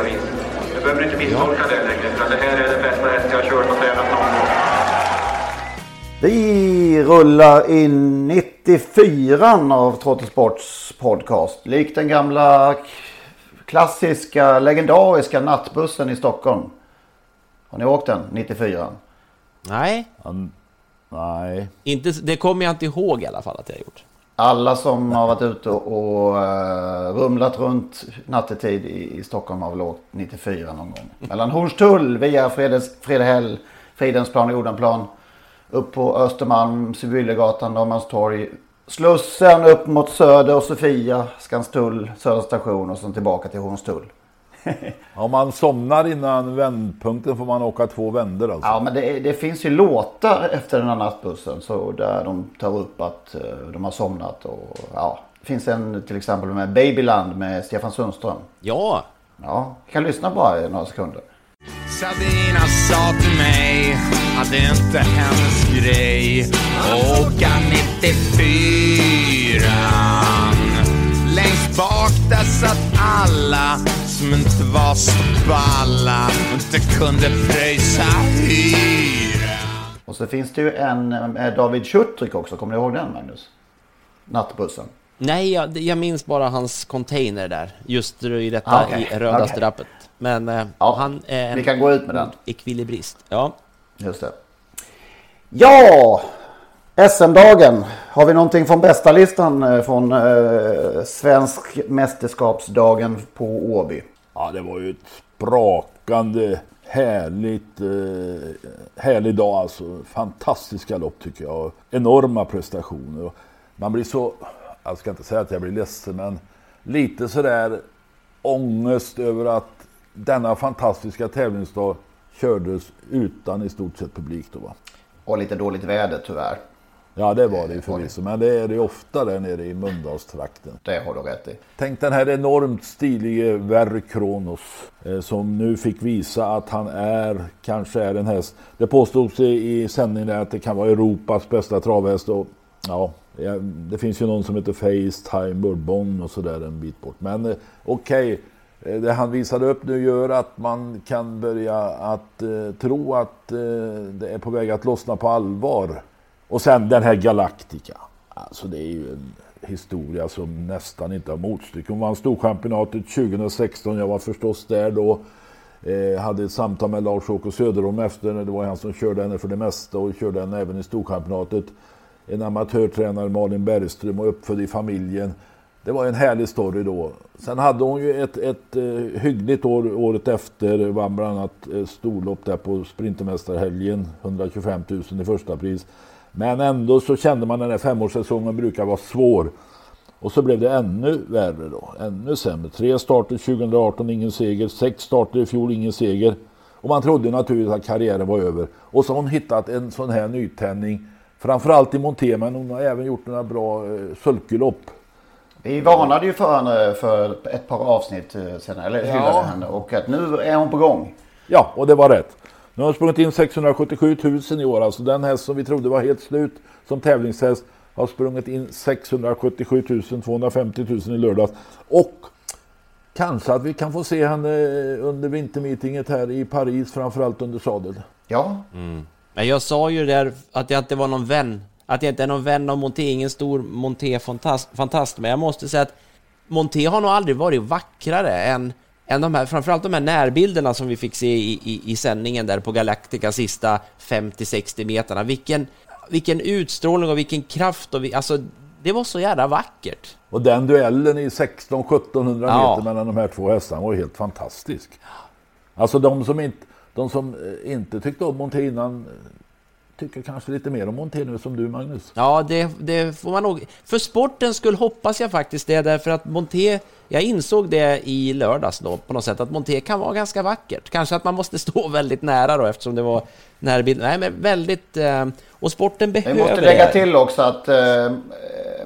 vis. Du behöver inte misstolka det längre, för det här är den bästa häst jag har kört och tränat någon gång. Vi rullar in 94 av Trottosports podcast. Likt den gamla klassiska legendariska nattbussen i Stockholm. Har ni åkt den 94? Nej, Nej. inte, det kommer jag inte ihåg i alla fall att jag har gjort. Alla som har varit ute och uh, rumlat runt nattetid i, i Stockholm har väl åkt 94 någon gång. Mellan Hornstull via Fredes, Fredehäll, Fridhemsplan och Odenplan. Upp på Östermalm, Sibyllegatan, Norrmalmstorg. Slussen upp mot Söder och Sofia, Skanstull, Södra station och sen tillbaka till Hornstull. Om man somnar innan vändpunkten får man åka två vändor alltså. Ja men det, det finns ju låtar efter den här nattbussen så där de tar upp att eh, de har somnat och ja. Det finns en till exempel med Babyland med Stefan Sundström. Ja, Ja, vi kan lyssna bara i några sekunder. Sabina sa till mig att det inte är hennes grej Åka 94 Längst bak där satt alla som inte var så balla och inte kunde pröjsa hyra Och så finns det ju en med David Schuttrick också. Kommer du ihåg den Magnus? Nattbussen. nej, jag, jag minns bara hans container där. Just i detta Ah, okej. i röda Okej. strappet. Men eh, Ja, han är en vi kan gå ut med den. ekvilibrist. Ja, Just det. Ja! SM-dagen. Har vi någonting från bästa listan eh, från eh, svensk mästerskapsdagen på Åby? Ja, det var ju ett sprakande härligt, eh, härlig dag alltså. Fantastiska lopp tycker jag. Enorma prestationer. Man blir så, jag ska inte säga att jag blir ledsen, men lite sådär ångest över att denna fantastiska tävlingsdag kördes utan i stort sett publik då va. Och lite dåligt väder tyvärr. Ja det var det ju förvisso, men det är det ju ofta där nere i Mölndalstrakten. Det har du rätt i. Tänk den här enormt stilige Verry Kronos eh, som nu fick visa att han är, kanske är en häst. Det påstods i, i sändningen att det kan vara Europas bästa travhäst och ja, det finns ju någon som heter Facetime Bourbon och sådär en bit bort. Men eh, okej, eh, det han visade upp nu gör att man kan börja att eh, tro att eh, det är på väg att lossna på allvar. Och sen den här Galactica. Alltså det är ju en historia som nästan inte har motstycke. Hon vann Storchampionatet 2016. Jag var förstås där då. Eh, hade ett samtal med Lars-Åke Söderholm efter. Det var han som körde henne för det mesta och körde henne även i Storchampionatet. En amatörtränare, Malin Bergström, och uppfödd i familjen. Det var en härlig story då. Sen hade hon ju ett, ett eh, hyggligt år året efter. Vann bland annat eh, storlopp där på Sprintermästarhelgen. 125 000 i första pris. Men ändå så kände man den här femårssäsongen brukar vara svår. Och så blev det ännu värre då. Ännu sämre. Tre starter 2018, ingen seger. Sex starter i fjol, ingen seger. Och man trodde naturligtvis att karriären var över. Och så har hon hittat en sån här nytändning. Framförallt i monté, men hon har även gjort några bra eh, sulkelopp. Vi varnade ju för henne för ett par avsnitt eh, sen, eller hyllade Ja. henne. Och att nu är hon på gång. Ja, och det var rätt. Nu har hon sprungit in 677 000 i år. Alltså den häst som vi trodde var helt slut som tävlingshäst har sprungit in 677 250 000 i lördags. Och kanske att vi kan få se henne under vintermeetinget här i Paris, framförallt under sadel. Ja, Men jag sa ju där att jag inte var någon vän. Att jag inte är någon vän av Monté, ingen stor Monté-fantast. Men jag måste säga att Monté har nog aldrig varit vackrare än, än de här, framförallt de här närbilderna som vi fick se i, i, i sändningen där på Galactica sista 50-60 meterna. Vilken, vilken utstrålning och vilken kraft och vi, alltså det var så jävla vackert. Och den duellen i 16-1700 Ja. meter mellan de här två hästarna var helt fantastisk. Alltså de som inte, de som eh, inte tyckte om innan eh, tycker kanske lite mer om Monté nu som du Magnus. Ja, det, det får man nog... För sportens skull hoppas jag faktiskt det, därför att Monté... Jag insåg det i lördags då, på något sätt, att Monté kan vara ganska vackert. Kanske att man måste stå väldigt nära då, eftersom det var närbild. Nej, men väldigt... Eh, och sporten Vi behöver måste lägga det. till också att eh,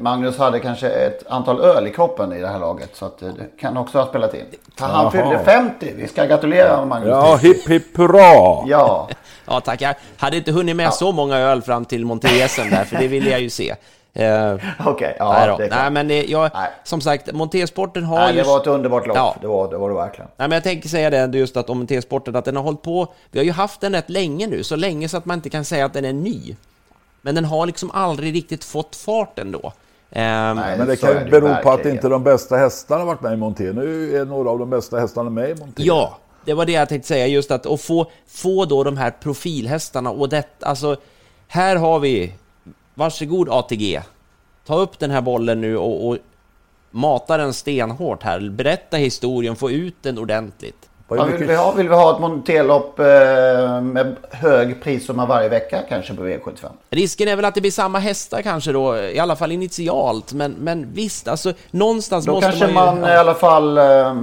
Magnus hade kanske ett antal öl i kroppen i det här laget. Så att eh, det kan också ha spelat in. Han fyllde 50. Vi ska gratulera Magnus. Ja, hipp hipp hurra! Ja, Ja, tack. Jag hade inte hunnit med så många öl fram till Monté-SM där, för det ville jag ju se. Eh, okej. Ja, nej, nej, men det, jag, Nej. som sagt, Monté-sporten har Nej, det var ett underbart lopp. Ja. Det, var, det var det verkligen. Nej, men jag tänker säga det just att om T-sporten, att den har hållit på, vi har ju haft den rätt länge nu, så länge så att man inte kan säga att den är ny. Men den har liksom aldrig riktigt fått fart ändå. Ehm, Nej. Men det kan ju bero på att inte de bästa hästarna varit med i Monté. Nu är några av de bästa hästarna med i Monté. Ja, det var det jag tänkte säga, just att och få, få då de här profilhästarna och det, alltså, här har vi, varsågod ATG, ta upp den här bollen nu och, och mata den stenhårt här, berätta historien, få ut den ordentligt. Vad Ja, är vill, mycket- vi ha, vill vi ha ett monterlopp eh, med hög prissumma varje vecka kanske på V75? Risken är väl att det blir samma hästar kanske då, i alla fall initialt, men, men visst, alltså någonstans Då måste kanske man ju... man i alla fall eh,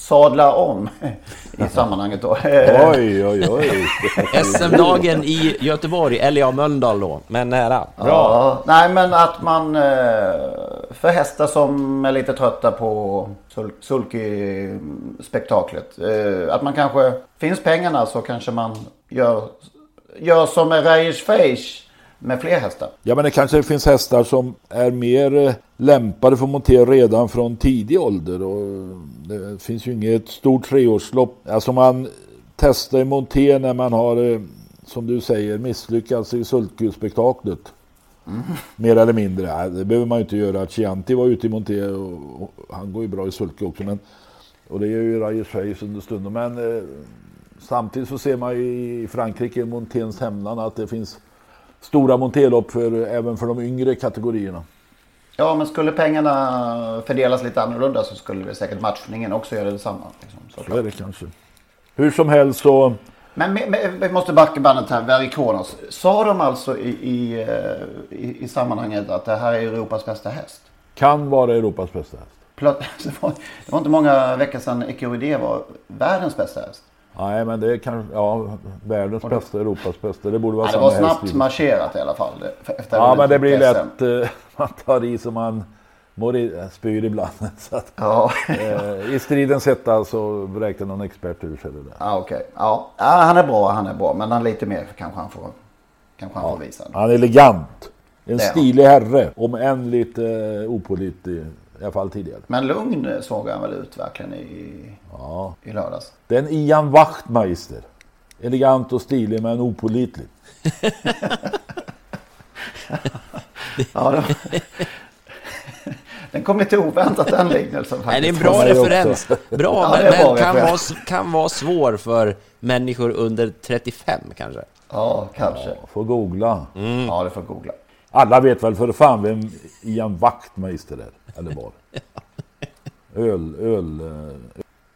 sadlar om i sammanhanget då. Oj, oj, oj. SM-dagen i Göteborg, eller ja, Mölndal då, men nära. Bra. Ja, nej men att man eh, för hästar som är lite trötta på sul- sulky-spektaklet. Eh, att man kanske, finns pengarna så kanske man gör, gör som med Reyes Face med fler hästar. Ja, men det kanske finns hästar som är mer eh, lämpade för att montera redan från tidig ålder. Och det finns ju inget stort treårslopp. Alltså man testar i monté när man har, eh, som du säger, misslyckats i sulky-spektaklet. Mer eller mindre. Det behöver man ju inte göra. Chianti var ute i monté och, och han går ju bra i sulky också. Men, och det gör ju Reyes Face under stunden. Men eh, samtidigt så ser man ju i Frankrike, monténs hemland, att det finns stora monterlopp för, även för de yngre kategorierna. Ja men skulle pengarna fördelas lite annorlunda så skulle det säkert matchningen också göra detsamma. Liksom, Så är det kanske. Hur som helst så... Men, vi måste backa bandet här, Verikonos. Sa de alltså i, i, eh, i, i sammanhanget att det här är Europas bästa häst? Kan vara Europas bästa häst. Plöt- Det var, det var inte många veckor sedan Ecuridé var världens bästa häst. Nej, men det är kanske... Ja, världens bästa, Europas bästa. Det borde vara Ja, det samma var häst snabbt i. marscherat i alla fall. det- Efter Ja, men det blir lätt... eh, Man tar i som man mår i, spyr ibland. Så att, Ja, eh, I stridens hetta så vräkte någon expert ur sig det där. ja okej. Ja. ja, han är bra, han är bra. Men han lite mer kanske han får, kanske han får visa. Han är elegant. En Det stilig herre. Om än lite eh, opålitlig. I alla fall tidigare. Men lugn såg han väl ut verkligen i, Ja. i lördags. Det är en Ian Wachtmeister. Elegant och stilig men opålitlig. Ja, det, den kom lite oväntat den liknelsen faktiskt. Nej, det är en bra referens. Bra, Ja, men, men kan, vara, kan vara svår för människor under 35 kanske. Ja, kanske. Får googla. Ja, det får googla. Alla vet väl för fan vem Ian Wachtmeister är? Eller var? Öl, öl... eh,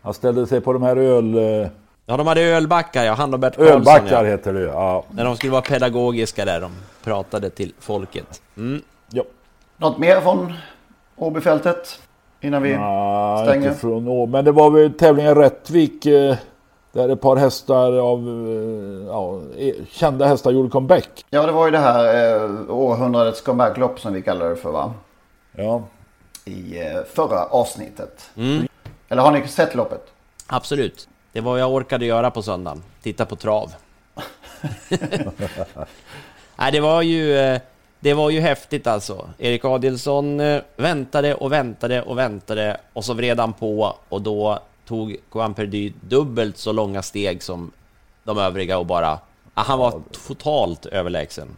Han ställde sig på de här öl... eh, Ja, de hade ölbackar, ja. Han och Bert Karlsson, Ölbackar ja. heter det ja. När de skulle vara pedagogiska där, de pratade till folket. Mm. ja. Något mer från Åbyfältet? Innan vi Nej, stänger? inte från Å- Men det var väl tävlingen Rättvik. eh, Där ett par hästar av ja, eh, kända hästar gjorde comeback. Ja, det var ju det här eh, århundradets comebacklopp som vi kallar det för va? Ja. I eh, förra avsnittet. Eller har ni sett loppet? Absolut. Det var vad jag orkade göra på söndagen. Titta på trav. Nej, det var ju... eh, Det var ju häftigt alltså. Erik Adielsson eh, väntade och väntade och väntade och så vred han på och då tog Coan Perdy dubbelt så långa steg som de övriga och bara... ah, Han var totalt överlägsen.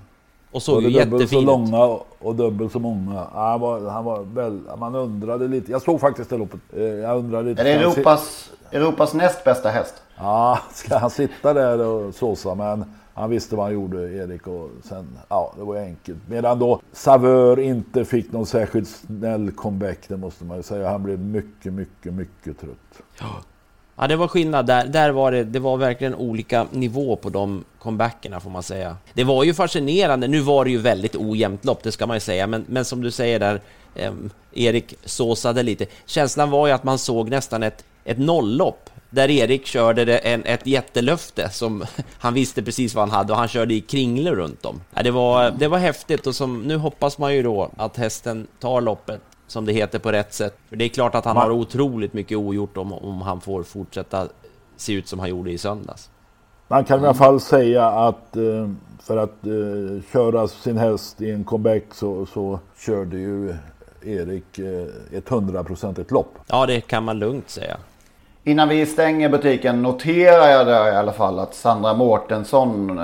Och såg ju dubbelt så långa och dubbelt så många. Ja, Han var, han var väl, man undrade lite. Jag såg faktiskt det loppet. Eh, Jag undrade lite. Är det Europas, Europas näst bästa häst? Ja, ska han sitta där och såsa? Men han visste vad han gjorde, Erik. Och sen, ja, det var enkelt. Medan då Savör inte fick någon särskilt snäll comeback, det måste man ju säga. Han blev mycket, mycket, mycket trött. Ja, det var skillnad där. Där var det, det var verkligen olika nivå på de comebackerna får man säga. Det var ju fascinerande. Nu var det ju väldigt ojämnt lopp, det ska man ju säga, men, men som du säger där, eh, Erik såsade lite. Känslan var ju att man såg nästan ett, ett nolllopp där Erik körde det en, ett jättelöfte som han visste precis vad han hade och han körde i kringlor runt om. Ja, det, var, det var häftigt och som, nu hoppas man ju då att hästen tar loppet som det heter på rätt sätt. För det är klart att han har otroligt mycket ogjort om, om han får fortsätta se ut som han gjorde i söndags. Man kan i alla fall säga att eh, för att eh, köra sin häst i en comeback så, så körde ju Erik eh, ett hundraprocentigt lopp. Ja, det kan man lugnt säga. Innan vi stänger butiken noterar jag där i alla fall att Sandra Mårtensson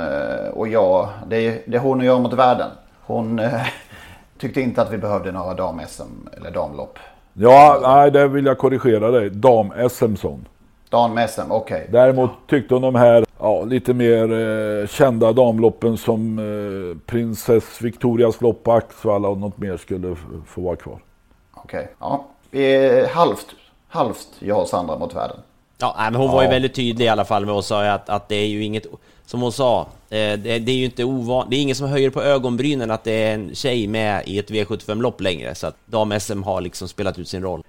och jag, det är, det är hon och jag mot världen. Hon tyckte inte att vi behövde några dam-SM eller damlopp. Ja, nej, där vill jag korrigera dig. Dam-SM sån. Dam-SM, okej. Däremot tyckte hon de här ja, lite mer eh, kända damloppen som eh, Prinsess Victorias lopp på Axvalla och något mer skulle få vara kvar. Okej, ja. Vi är halvt, halvt jag och Sandra mot världen. Ja, men hon var ju Ja. väldigt tydlig i alla fall med att säga att, att det är ju inget, som hon sa, eh, det, det är ju inte ovan, det är ingen som höjer på ögonbrynen att det är en tjej med i ett V75-lopp längre, så att dam-SM har liksom spelat ut sin roll.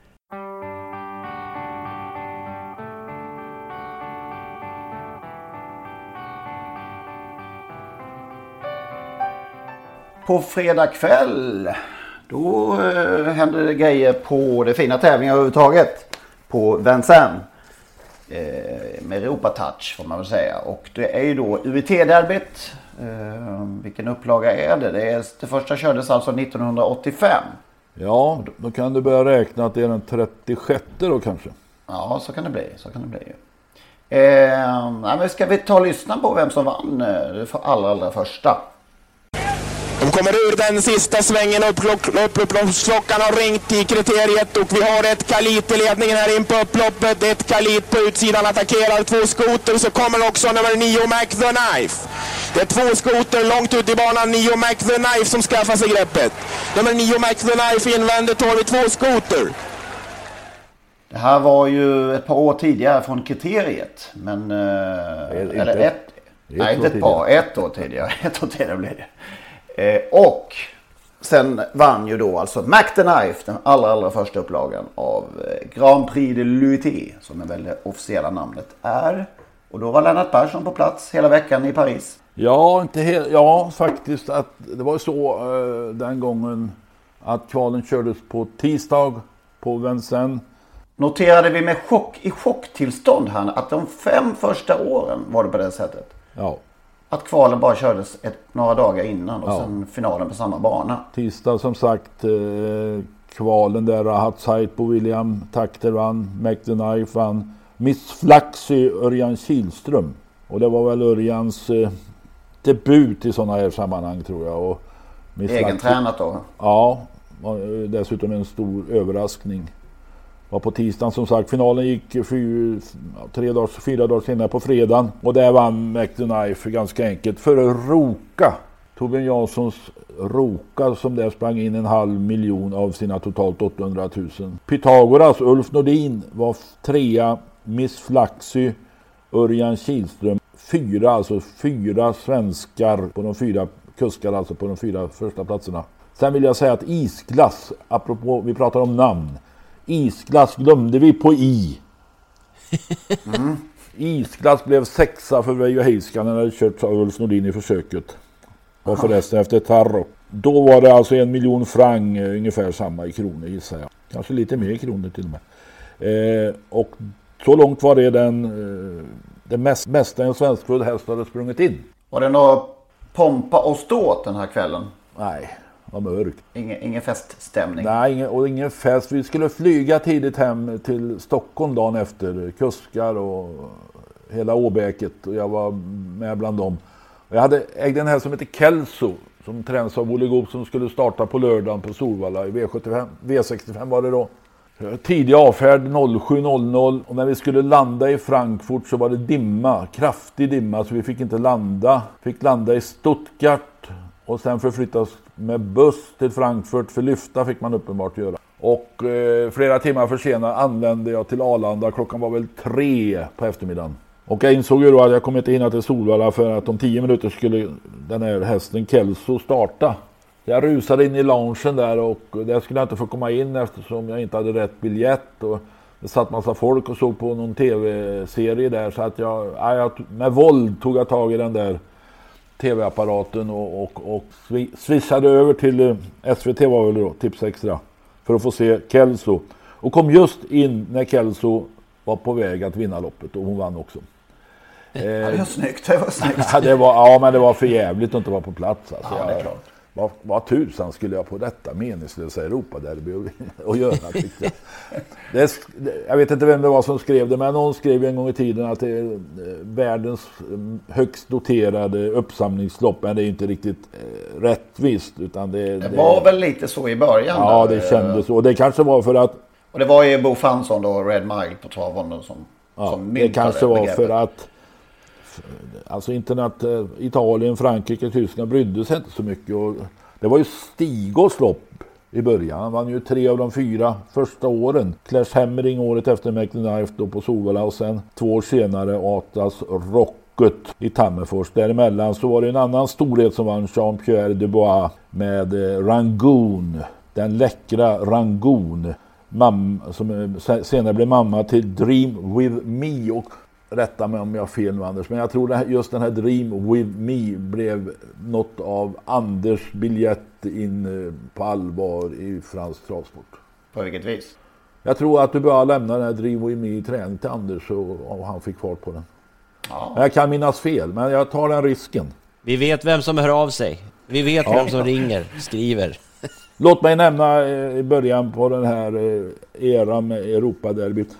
På fredag kväll då eh, händer det grejer på det fina tävlingar överhuvudtaget. På Vincennes. Eh, med Europatouch får man väl säga. Och det är ju då UIT-derbyt. Eh, vilken upplaga är det? Det, är, det första kördes alltså 1985. Ja, då- kan du börja räkna att det är den 36 då kanske. Ja, så kan det bli. Så kan det bli. Eh, men ska vi ta och lyssna på vem som vann eh, det för allra, allra första? De kommer ur den sista svängen. Upp- Upploppsklockan har ringt i kriteriet och vi har ett Kalit i ledningen här in på upploppet. Ett Kalit på utsidan attackerar två skoter. Så kommer också nummer 9 Mac the Knife. Det är två skoter långt ut i banan. 9 Mac the Knife som skaffar sig greppet. Nummer 9 Mac the Knife invändigt har vi två skoter. Det här var ju ett par år tidigare från kriteriet. Men... Eh, eller ett- ett... nej, inte ett par. Ett år tidigare. Ett år tidigare blev det. Eh, och sen vann ju då alltså Mac the Knife den allra, allra första upplagan av eh, Grand Prix de l'UIT. Som är väl det officiella namnet är. Och då var Lennart Persson på plats hela veckan i Paris. Ja, inte helt, ja faktiskt. Att det var så eh, den gången att kvalen kördes på tisdag på Vincennes. Noterade vi med chock, i chocktillstånd här att de fem första åren var det på det sättet. Ja, Att kvalen bara kördes ett, några dagar innan och Ja. sen finalen på samma bana. tisdag som sagt. Eh, kvalen där, Rahat Saito, William Takter vann, Knife vann. Miss Flaxy, Örjan Kihlström. Och det var väl Örjans eh, debut i sådana här sammanhang tror jag. Och Miss Flaxy- Egentränat då. Ja, eh, dessutom en stor överraskning. Var på tisdagen som sagt. Finalen gick fy, tre dagar, fyra dagar senare på fredagen. Och där vann McDonough ganska enkelt före Roka. Torbjörn Janssons Roka som där sprang in en halv miljon av sina totalt 800 000. Pythagoras, Ulf Nordin var trea. Miss Flaxy, Örjan Kihlström. Fyra, alltså fyra svenskar på de fyra kuskar, alltså på de fyra första platserna. Sen vill jag säga att isglass, apropå vi pratar om namn. Isglass glömde vi på i. Isglass blev sexa för Veijo Heiskanen hade kört av Ulf Nordin i försöket. Och förresten efter Tarro. Då var det alltså en miljon franc, eh, ungefär samma i kronor gissar jag. Kanske lite mer i kronor till och med. Eh, och så långt var det den, eh, det mest, mesta en svenskfödd häst hade sprungit in. Var det några pompa och ståt den här kvällen? Nej, vad mörkt. Ingen, ingen feststämning? Nej, ingen, och ingen fest. Vi skulle flyga tidigt hem till Stockholm dagen efter. Kuskar och hela åbäket. Och jag var med bland dem. Jag hade ägde en häst som heter Kelso. som tränas av Olle Goop som skulle starta på lördagen på Solvalla i V75, V65 var det då. Tidig avfärd 07.00 och när vi skulle landa i Frankfurt så var det dimma, kraftig dimma så vi fick inte landa. Fick landa i Stuttgart och sen förflyttas med buss till Frankfurt för lyfta fick man uppenbart göra. Och eh, flera timmar försenad anlände jag till Arlanda. Klockan var väl tre på eftermiddagen. Och jag insåg ju då att jag kommer inte hinna till Solvalla för att om tio minuter skulle den här hästen Kelso starta. Jag rusade in i loungen där och där skulle jag inte få komma in eftersom jag inte hade rätt biljett. Och det satt massa folk och såg på någon tv-serie där så att jag, jag, med våld tog jag tag i den där tv-apparaten och, och, och swishade över till eh, SVT var väl då, Tips Extra. För att få se Kelso. Och kom just in när Kelso var på väg att vinna loppet och hon vann också. Det var snyggt. Det var snyggt. ja, det var, ja, men det var för jävligt att inte vara på plats. Alltså. Ja, det är klart. Vad, vad tusan skulle jag på detta meningslösa Europaderby att göra? Jag. Det, jag vet inte vem det var som skrev det, men någon skrev en gång i tiden att det är eh, världens mm, högst doterade uppsamlingslopp, men det är inte riktigt eh, rättvist. Utan det, det var det, väl lite så i början? Ja, det kändes så. Och det kanske var för att... Och det var ju Bo Fransson då, Red Mile på travhonden som, ja, som Det kanske var för att Alltså internet, att eh, Italien, Frankrike, Tyskland brydde sig inte så mycket. Och det var ju Stigos lopp i början. Han vann ju tre av de fyra första åren. Clash Hammering året efter McLeod då på Solvalla och sen två år senare Atlas Rocket i Tammerfors. Däremellan så var det en annan storhet som vann, Jean-Pierre Dubois med eh, Rangoon. Den läckra Rangoon. Mam, som eh, senare blev mamma till Dream With Me. Och rätta mig om jag har fel nu Anders, men jag tror att just den här Dream With Me blev något av Anders biljett in eh, på allvar i fransk travsport. På vilket vis? Jag tror att du bara lämna den här Dream With Me i träning till Anders och, och han fick fart på den. Ja. Jag kan minnas fel, men jag tar den risken. Vi vet vem som hör av sig. Vi vet ja. vem som ringer, skriver. Låt mig nämna eh, i början på den här eh, eran med Europaderbyt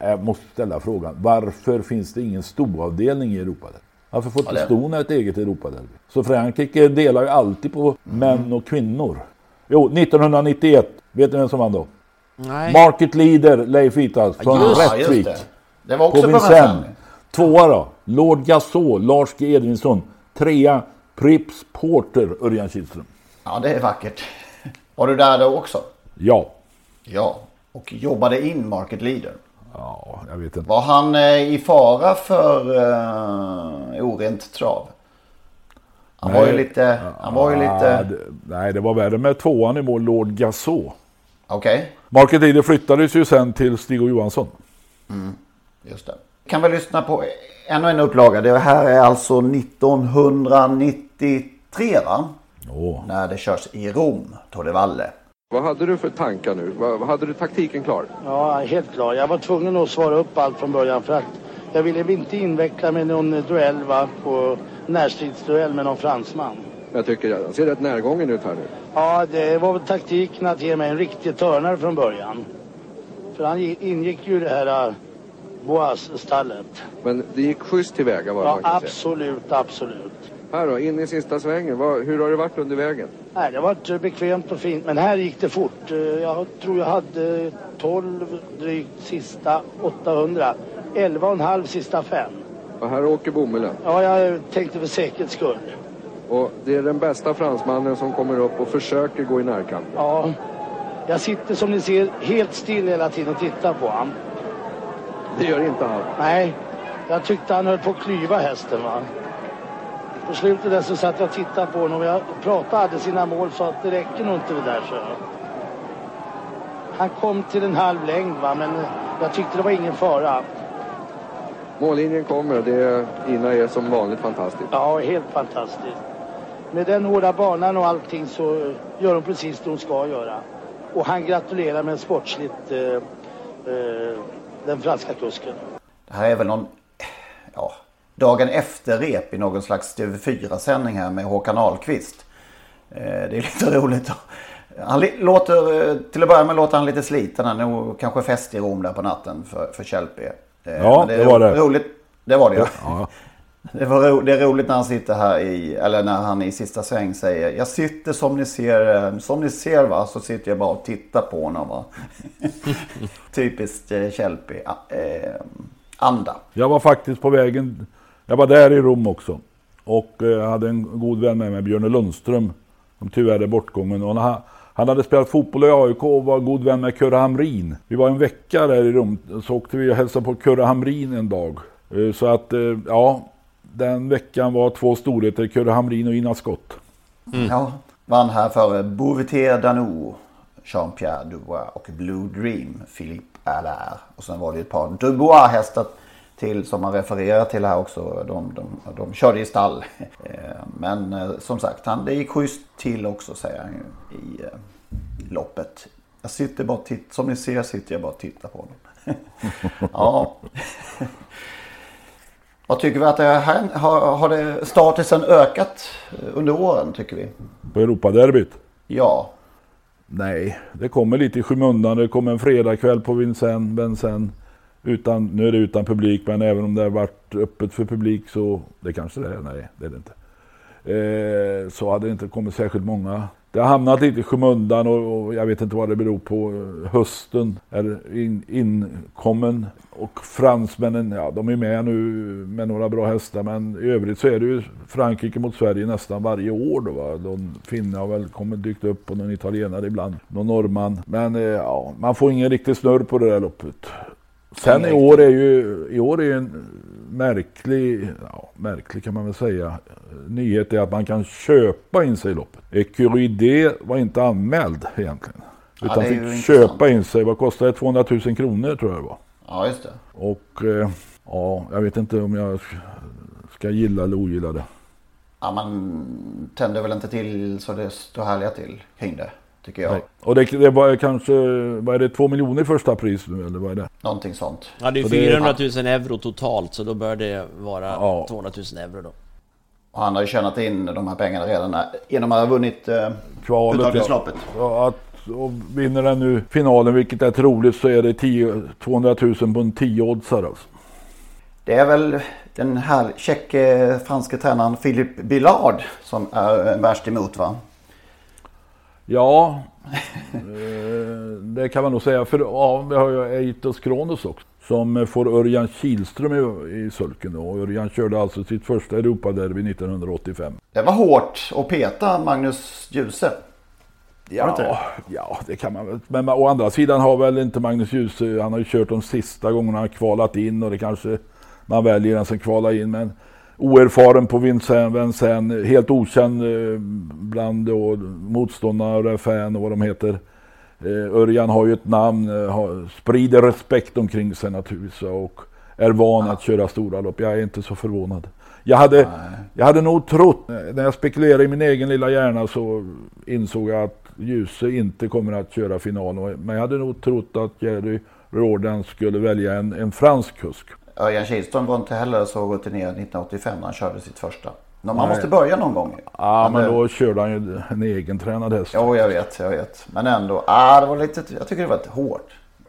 jag måste ställa frågan. Varför finns det ingen stoavdelning i Europa? Varför får inte ja, ston ett eget Europaderby? Så Frankrike delar ju alltid på mm. män och kvinnor. Jo, 1991. Vet ni vem som vann då? Nej. Market leader Leif Itas från ja, Rättvik. Det. det var också på Vincennes. Tvåa då. Lord Gasol, Lars G Edvinsson. Trea Prips Porter, Örjan Kihlström. Ja, det är vackert. Var du där då också? Ja. Ja, och jobbade in Market Leader. Ja, jag vet inte. Var han eh, i fara för eh, orent trav? Han nej, var ju lite... Han var ju lite... Det, nej, det var värre med tvåan i mål, Lord Gassot. Okej. Okay. Market Leader flyttades ju sen till Stig och Johansson. Mm, just det. Kan vi lyssna på ännu en upplaga. Det här är alltså 1993 va? Oh. När det körs i Rom, Valle. Vad hade du för tankar nu? Vad, hade du taktiken klar? Ja, helt klar. Jag var tvungen att svara upp allt från början för att jag ville inte inveckla mig i någon duell va, på närstridsduell med någon fransman. Jag tycker han ser rätt närgången ut här nu. Ja, det var väl taktiken att ge mig en riktig törnare från början. För han ingick ju i det här uh, Boas-stallet. Men det gick schysst tillväga var det Ja, absolut, absolut. Här då, in i sista svängen. Vad, hur har det varit under vägen? Nej, det har varit bekvämt och fint, men här gick det fort. Eh, jag tror jag hade 12 drygt sista 800. 11,5 sista fem. Och här åker bomullen? Ja, jag tänkte för säkerhets skull. Och det är den bästa fransmannen som kommer upp och försöker gå i närkamp? Ja. Jag sitter som ni ser helt still hela tiden och tittar på honom. Det gör inte han? Nej. Jag tyckte han höll på att klyva hästen va. På slutet där så satt jag och tittade på honom och jag pratade hade sina mål så att det räcker nog inte det där så. Han kom till en halv längd va men jag tyckte det var ingen fara. Mållinjen kommer och det Ina är som vanligt fantastiskt. Ja, helt fantastiskt. Med den hårda banan och allting så gör hon precis det hon ska göra. Och han gratulerar med sportsligt eh, eh, den franska kusken. Det här är väl någon, ja, dagen efter rep i någon slags TV4-sändning här med Håkan Ahlqvist. Eh, det är lite roligt. Han låter, eh, till att börja med låter han lite sliten. Han är kanske fest i Rom där på natten för, för Kjellpe. Eh, ja, det, det, var det. Roligt. Det var det ja. ja. Det, var ro, det är roligt när han sitter här i, eller när han i sista sväng säger Jag sitter som ni ser, som ni ser va, så sitter jag bara och tittar på honom va. Typiskt eh, anda. Jag var faktiskt på vägen, jag var där i Rom också. Och eh, hade en god vän med mig, Björne Lundström. Som tyvärr är bortgången. Och han, han hade spelat fotboll i AIK och var god vän med Kurre Hamrin. Vi var en vecka där i Rom. Så åkte vi och hälsade på Kurre Hamrin en dag. Eh, så att, eh, ja, den veckan var två storheter, Kurre Hamrin och Ina Skott. Mm. Ja, vann här för Bouvetier Danou, Jean-Pierre Dubois och Blue Dream, Philippe Allaire. Och sen var det ett par Dubois-hästar till som man refererar till här också. De, de, de körde i stall. Eh, men eh, som sagt, han, det gick schysst till också säger han ju i loppet. Jag sitter bara titt, som ni ser sitter jag bara och tittar på honom. ja. Vad tycker vi att det här, har, har det statusen ökat under åren tycker vi? På Europaderbyt? Ja. Nej, det kommer lite i skymundan. Det kommer en fredagkväll på Vincennes, Vincennes. Utan, nu är det utan publik, men även om det har varit öppet för publik så, det kanske det är, nej det är det inte. Eh, så hade det inte kommit särskilt många det har hamnat lite i skymundan och, och, jag vet inte vad det beror på. Hösten är in, inkommen och fransmännen, ja de är med nu med några bra hästar men i övrigt så är det ju Frankrike mot Sverige nästan varje år då va. Någon finne har väl kommit dykt upp och någon italienare ibland, någon norrman. Men eh, ja, man får ingen riktig snurr på det där loppet. Sen i år är ju, i år är en märklig, ja, märklig kan man väl säga, nyhet är att man kan köpa in sig i loppet. Ecurie var inte anmäld egentligen. Utan ja, fick köpa in sig, vad kostade det? 200 000 kronor tror jag det var. Ja, just det. Och eh, ja, jag vet inte om jag ska gilla eller ogilla det. Ja, man tänder väl inte till så det står härliga till kring det tycker jag. Nej. Och det, det var kanske, vad är det, två miljoner i första pris nu eller vad är det? Någonting sånt. Ja det är 400 000 euro totalt så då bör det vara ja. 200 000 euro då. Och han har ju tjänat in de här pengarna redan genom att ha vunnit eh, Kvalet, ja. att, och vinner den nu finalen, vilket är troligt, så är det 10, 200 000 på en 10-oddsare alltså. Det är väl den här tjecke franske tränaren Philippe Billard som är värst emot va? Ja, eh, det kan man nog säga. För ja, vi har ju Eitos Kronos också. Som får Örjan Kihlström i, i sulken. Och Örjan körde alltså sitt första Europaderby 1985. Det var hårt att peta Magnus Djuse. Ja, det? ja, det kan man väl. Men å andra sidan har väl inte Magnus Djuse, han har ju kört de sista gångerna han kvalat in och det kanske man väljer den som kvalar in. Men oerfaren på Vincennes, helt okänd eh, bland då, motståndare, fan och vad de heter. Eh, Örjan har ju ett namn, eh, sprider respekt omkring sig naturligtvis och är van att köra stora lopp. Jag är inte så förvånad. Jag hade, jag hade nog trott, när jag spekulerade i min egen lilla hjärna så insåg jag att Ljuse inte kommer att köra final. Men jag hade nog trott att Jerry Jordan skulle välja en, en fransk kusk. Örjan Kihlström var inte heller så rutinerad 1985 när han körde sitt första. Man Nej. måste börja någon gång. Ja, men, men då körde han ju en egen tränad häst. Jo, jag vet, jag vet. Men ändå, ah, det var lite, jag tycker det var lite hårt.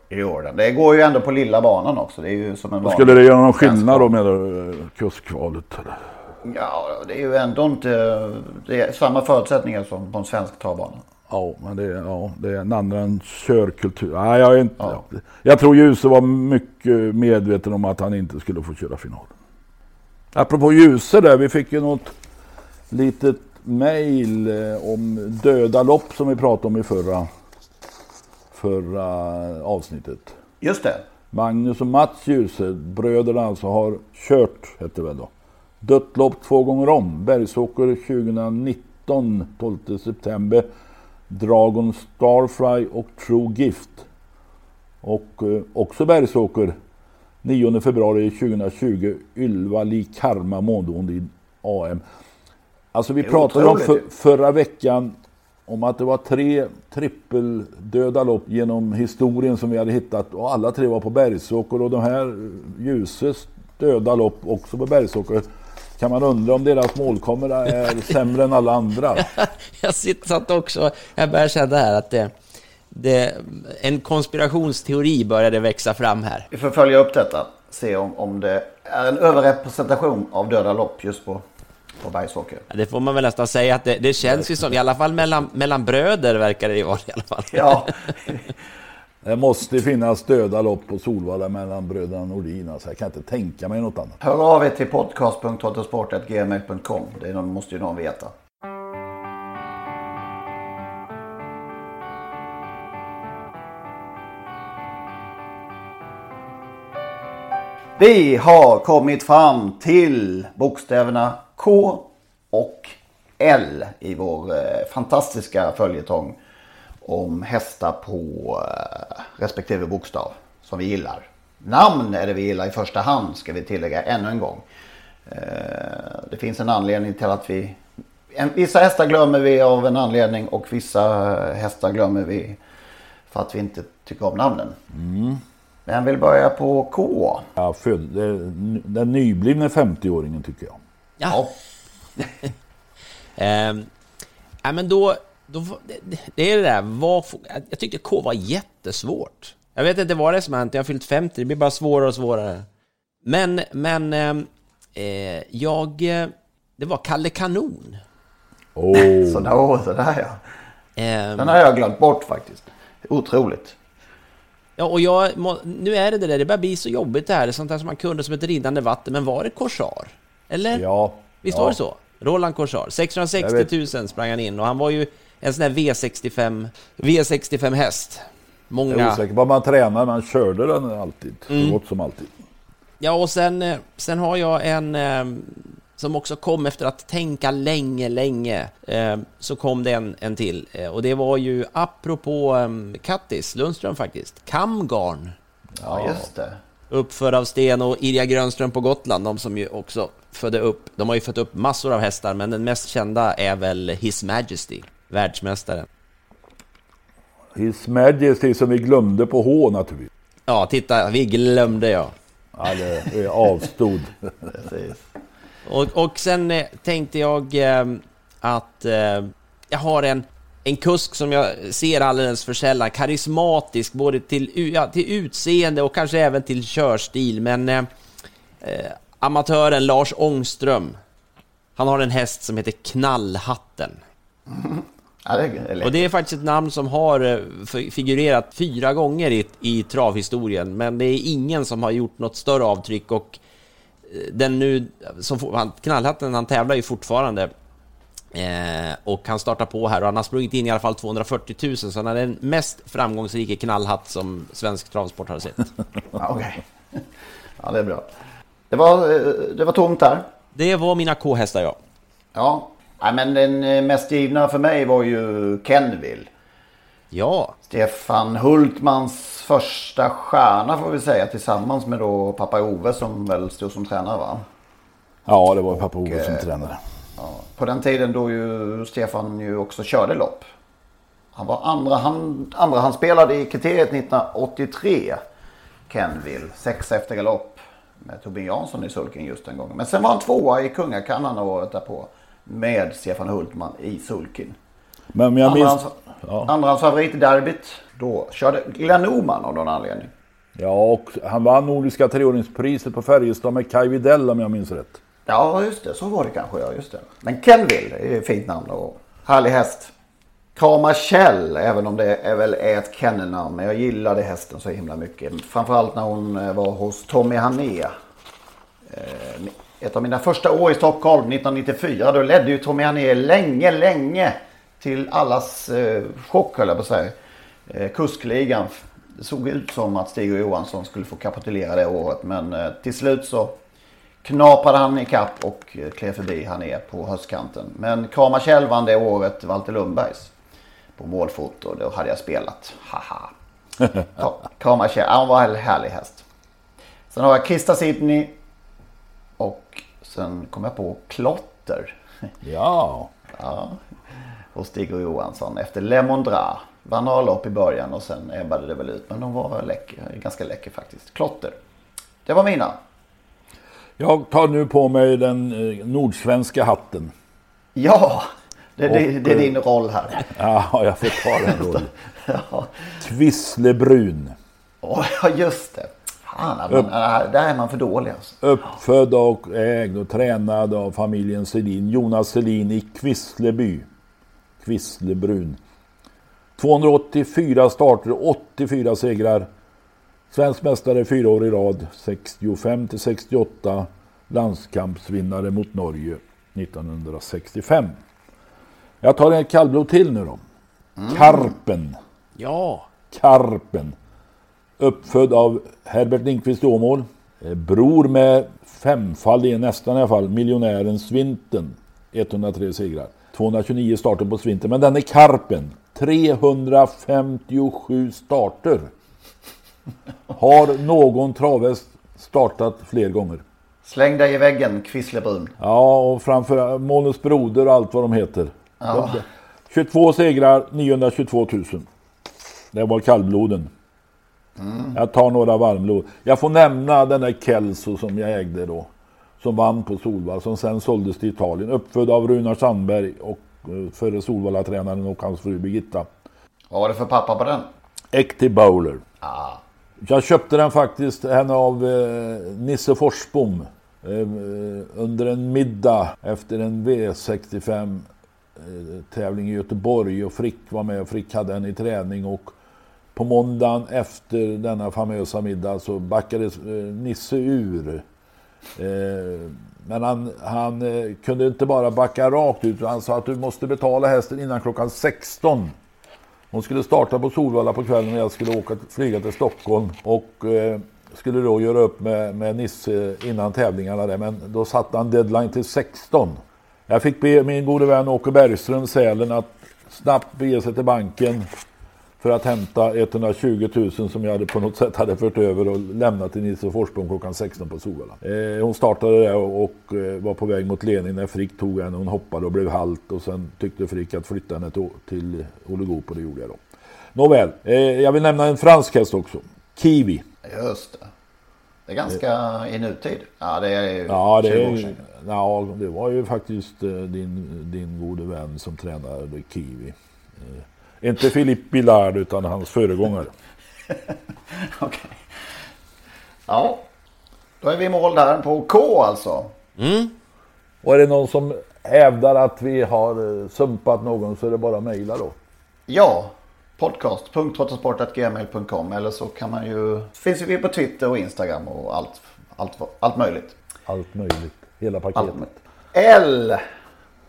I Jordan. Det går ju ändå på lilla banan också. Det är ju som en Skulle det göra någon skillnad då med eh, kustkvalet? Ja, det är ju ändå inte det är samma förutsättningar som på en svensk travbana. Ja, men det, ja, det är en annan körkultur. Nej, jag, är inte, ja. jag tror Ljuse var mycket medveten om att han inte skulle få köra final. Apropå Ljuse där, vi fick ju något litet mail eh, om döda lopp som vi pratade om i förra, förra avsnittet. Just det. Magnus och Mats Ljuse, bröderna alltså, har kört, hette det väl då. Dött lopp två gånger om. Bergsåker 2019, 12 september. Dragon Starfly och True Gift. Och eh, också Bergsåker 9 februari 2020 Ylva Li Karma i AM. Alltså vi pratade om för, förra veckan om att det var tre trippeldöda lopp genom historien som vi hade hittat och alla tre var på Bergsåker och de här Ljuses döda lopp också på Bergsåker kan man undra om deras målkamera är sämre än alla andra. jag satt också, jag börjar känna här att det, det, en konspirationsteori började växa fram här. Vi får följa upp detta. se om, om det är en överrepresentation av döda lopp just på, på Bergsåker. Det får man väl nästan säga att det, det känns ju som, i alla fall mellan, mellan bröder verkar det ju vara i alla fall. Ja. Det måste finnas döda lopp på Solvalla mellan bröderna Nordin. Alltså, jag kan inte tänka mig något annat. Hör av er till podcast.autosport.gmail.com. Det måste ju någon veta. Vi har kommit fram till bokstäverna K och L i vår eh, fantastiska följetong om hästar på eh, respektive bokstav som vi gillar. Namn är det vi gillar i första hand ska vi tillägga ännu en gång. Eh, Det finns en anledning till att vi... en- Vissa hästar glömmer vi av en anledning och vissa hästar glömmer vi för att vi inte tycker om namnen. Vem vill börja på K? Ja, föd, det- den nyblivne 50-åringen tycker jag. Ja. Ehm, ja, men då, då... det- Det är det där, vad, jag tyckte K var jättesvårt. Jag vet inte vad det är som har hänt, jag har fyllt 50, det blir bara svårare och svårare. Men, men... ehm, Eh, jag... eh, Det var Kalle Kanon. Oh. Sådär, oh, sådär ja. Ehm, Den har jag glömt bort faktiskt. Otroligt. Ja, och jag, nu är det det där, det börjar bli så jobbigt det här, det är sånt där som man kunde som ett rinnande vatten, men var det Korsar? Eller? Ja. Visst ja. var det så? Roland Korsar, 660 000 sprang han in och han var ju en sån där V65, V65 häst. Jag är Många... osäker på man tränar, men han körde den alltid. Mm. Så gott som alltid. Ja, och sen, eh, sen har jag en eh, som också kom efter att tänka länge, länge. Eh, så kom det en, en till. Och det var ju apropå eh, Kattis, Lundström faktiskt, Kamgarn. Ja, just det. Uppfödd av Sten och Irja Grönström på Gotland, de som ju också födde upp, de har ju fött upp massor av hästar, men den mest kända är väl His Majesty, världsmästaren. His Majesty som vi glömde på H naturligtvis. Ja, titta, vi glömde jag. Ja, det avstod. Precis. Och, och sen eh, tänkte jag eh, att eh, jag har en, en kusk som jag ser alldeles för sällan, karismatisk både till, ja, till utseende och kanske även till körstil, men eh, eh, amatören Lars Ångström, han har en häst som heter Knallhatten. Ja, det. Och det är faktiskt ett namn som har eh, fi- figurerat fyra gånger i, i travhistorien, men det är ingen som har gjort något större avtryck och eh, den nu, som, han, knallhatten, han tävlar ju fortfarande. Eh, och han startar på här och han har sprungit in i alla fall 240 000, så han är den mest framgångsrika knallhatt som svensk travsport har sett. Ja, okej. ja, det är bra. Det var, eh, det var tomt där. Det var mina K-hästar ja. Ja. Nej, men den eh, mest givna för mig var ju Kenville. Ja, Stefan Hultmans första stjärna får vi säga tillsammans med då pappa Ove som väl stod som tränare va? Ja, det var pappa Ove som tränare. På den tiden då ju Stefan ju också körde lopp. Han var andra, han, andra han spelade i kriteriet 1983. Kenville. Sex efter galopp. Med Torbjörn Jansson i sulken just den gången. Men sen var han tvåa i Kungakannan året därpå. Med Stefan Hultman i sulken. Men jag minns... Andrahands, Ja. andrahandsfavorit i derbyt. Då körde Glenn Norman av någon anledning. ja, och han vann Nordiska treåringspriset på Färjestad med Kaj Widell om jag minns rätt. Ja, just det. Så var det kanske. Ja, just det. Men Kenville är ett fint namn och härlig häst. Krama Kjell, även om det är väl är ett kennelnamn. Men jag gillade hästen så himla mycket. Framförallt när hon eh, var hos Tommy Hané. Ett av mina första år i Stockholm 1994. Då ledde ju Tommy Hané länge, länge till allas eh, chock höll jag på att säga. Eh, kuskligan. Det såg ut som att Stig och Johansson skulle få kapitulera det året. Men eh, till slut så knapade han ikapp och eh, klev förbi han är på höstkanten. Men Krama Kjell vann det året Walter Lundbergs på målfoto. Då hade jag spelat. Haha. Krama Kjell, han var en härlig häst. Sen har jag Krista Sidney. Och sen kom jag på Klotter. Ja. Ja. Och Stig och Johansson efter Lemondra. Vann några lopp i början och sen ebbade det väl ut. Men de var läcker, ganska läcker faktiskt. Klotter. Det var mina. Jag tar nu på mig den eh, nordsvenska hatten. Ja, det, det, Och, det är eh, din roll här. Ja, jag får ta den rollen. Ja, Kvisslebrun. Ja just det. Fan, att man, äh, där är man för dålig alltså. Uppfödd och ägd och tränad av familjen Selin. Jonas Selin i Kvissleby. Kvisslebrun. 284 starter, 84 segrar. Svensk mästare fyra år i rad. 65 till 68. Landskampsvinnare mot Norge 1965. Jag tar en kallblod till nu då. Karpen. Ja. Karpen. Uppfödd av Herbert Lindqvist Åmål. Eh, Bror med femfaldig, nästan i alla fall, miljonären Svinten. 103 segrar. 229 starter på Svinten. Men den är Karpen. 357 starter. Har någon travhäst startat fler gånger? Släng dig i väggen, Kvisslebrun. Ja, och framför Månens Broder och allt vad de heter. Ja. De- 22 segrar, 922 000. Det var kallbloden. Jag tar några varmblod. Jag får nämna den där Kelso som jag ägde då. Som vann på Solvalla, som sen såldes till Italien. Uppfödd av Runar Sandberg och eh, förre Solvalla-tränaren och hans fru Birgitta. Vad var det för pappa på den? Ekti Bowler. Ah. Jag köpte den faktiskt henne av eh, Nisse Forsbom. Eh, under en middag efter en V65 eh, tävling i Göteborg och Frick var med och Frick hade en i träning och på måndagen efter denna famösa middag så backades eh, Nisse ur. Eh, men han, han eh, kunde inte bara backa rakt ut han sa att du måste betala hästen innan klockan 16. Hon skulle starta på Solvalla på kvällen och jag skulle åka, flyga till Stockholm och eh, skulle då göra upp med, med Nisse innan tävlingarna där. Men då satte han deadline till 16. Jag fick be min gode vän Åke Bergström Sälen att snabbt bege sig till banken för att hämta 120 000 som jag hade på något sätt hade fört över och lämnat till Nisse Forsblom klockan 16 på Solvalla. Eh, hon startade där och, och eh, var på väg mot ledning när Frick tog henne. Hon hoppade och blev halt och sen tyckte Frick att flytta henne till, till Olle Goop och det gjorde jag då. Nåväl, eh, jag vill nämna en fransk häst också. Kiwi. Just det. Det är ganska i nutid. Ja, det är ju Ja, det, 20 år sedan. ja, det var ju faktiskt eh, din, din gode vän som tränade Kiwi. Inte Philippe Billard utan hans föregångare. Okej. Ja, då är vi i mål där på K alltså. Och är det någon som hävdar att vi har eh, sumpat någon så är det bara att mejla då. Ja, podcast.trottosport.gmail.com eller så kan man ju... Finns vi på Twitter och Instagram och allt, allt, allt möjligt. Allt möjligt. Hela Allt paketet. möjligt. L.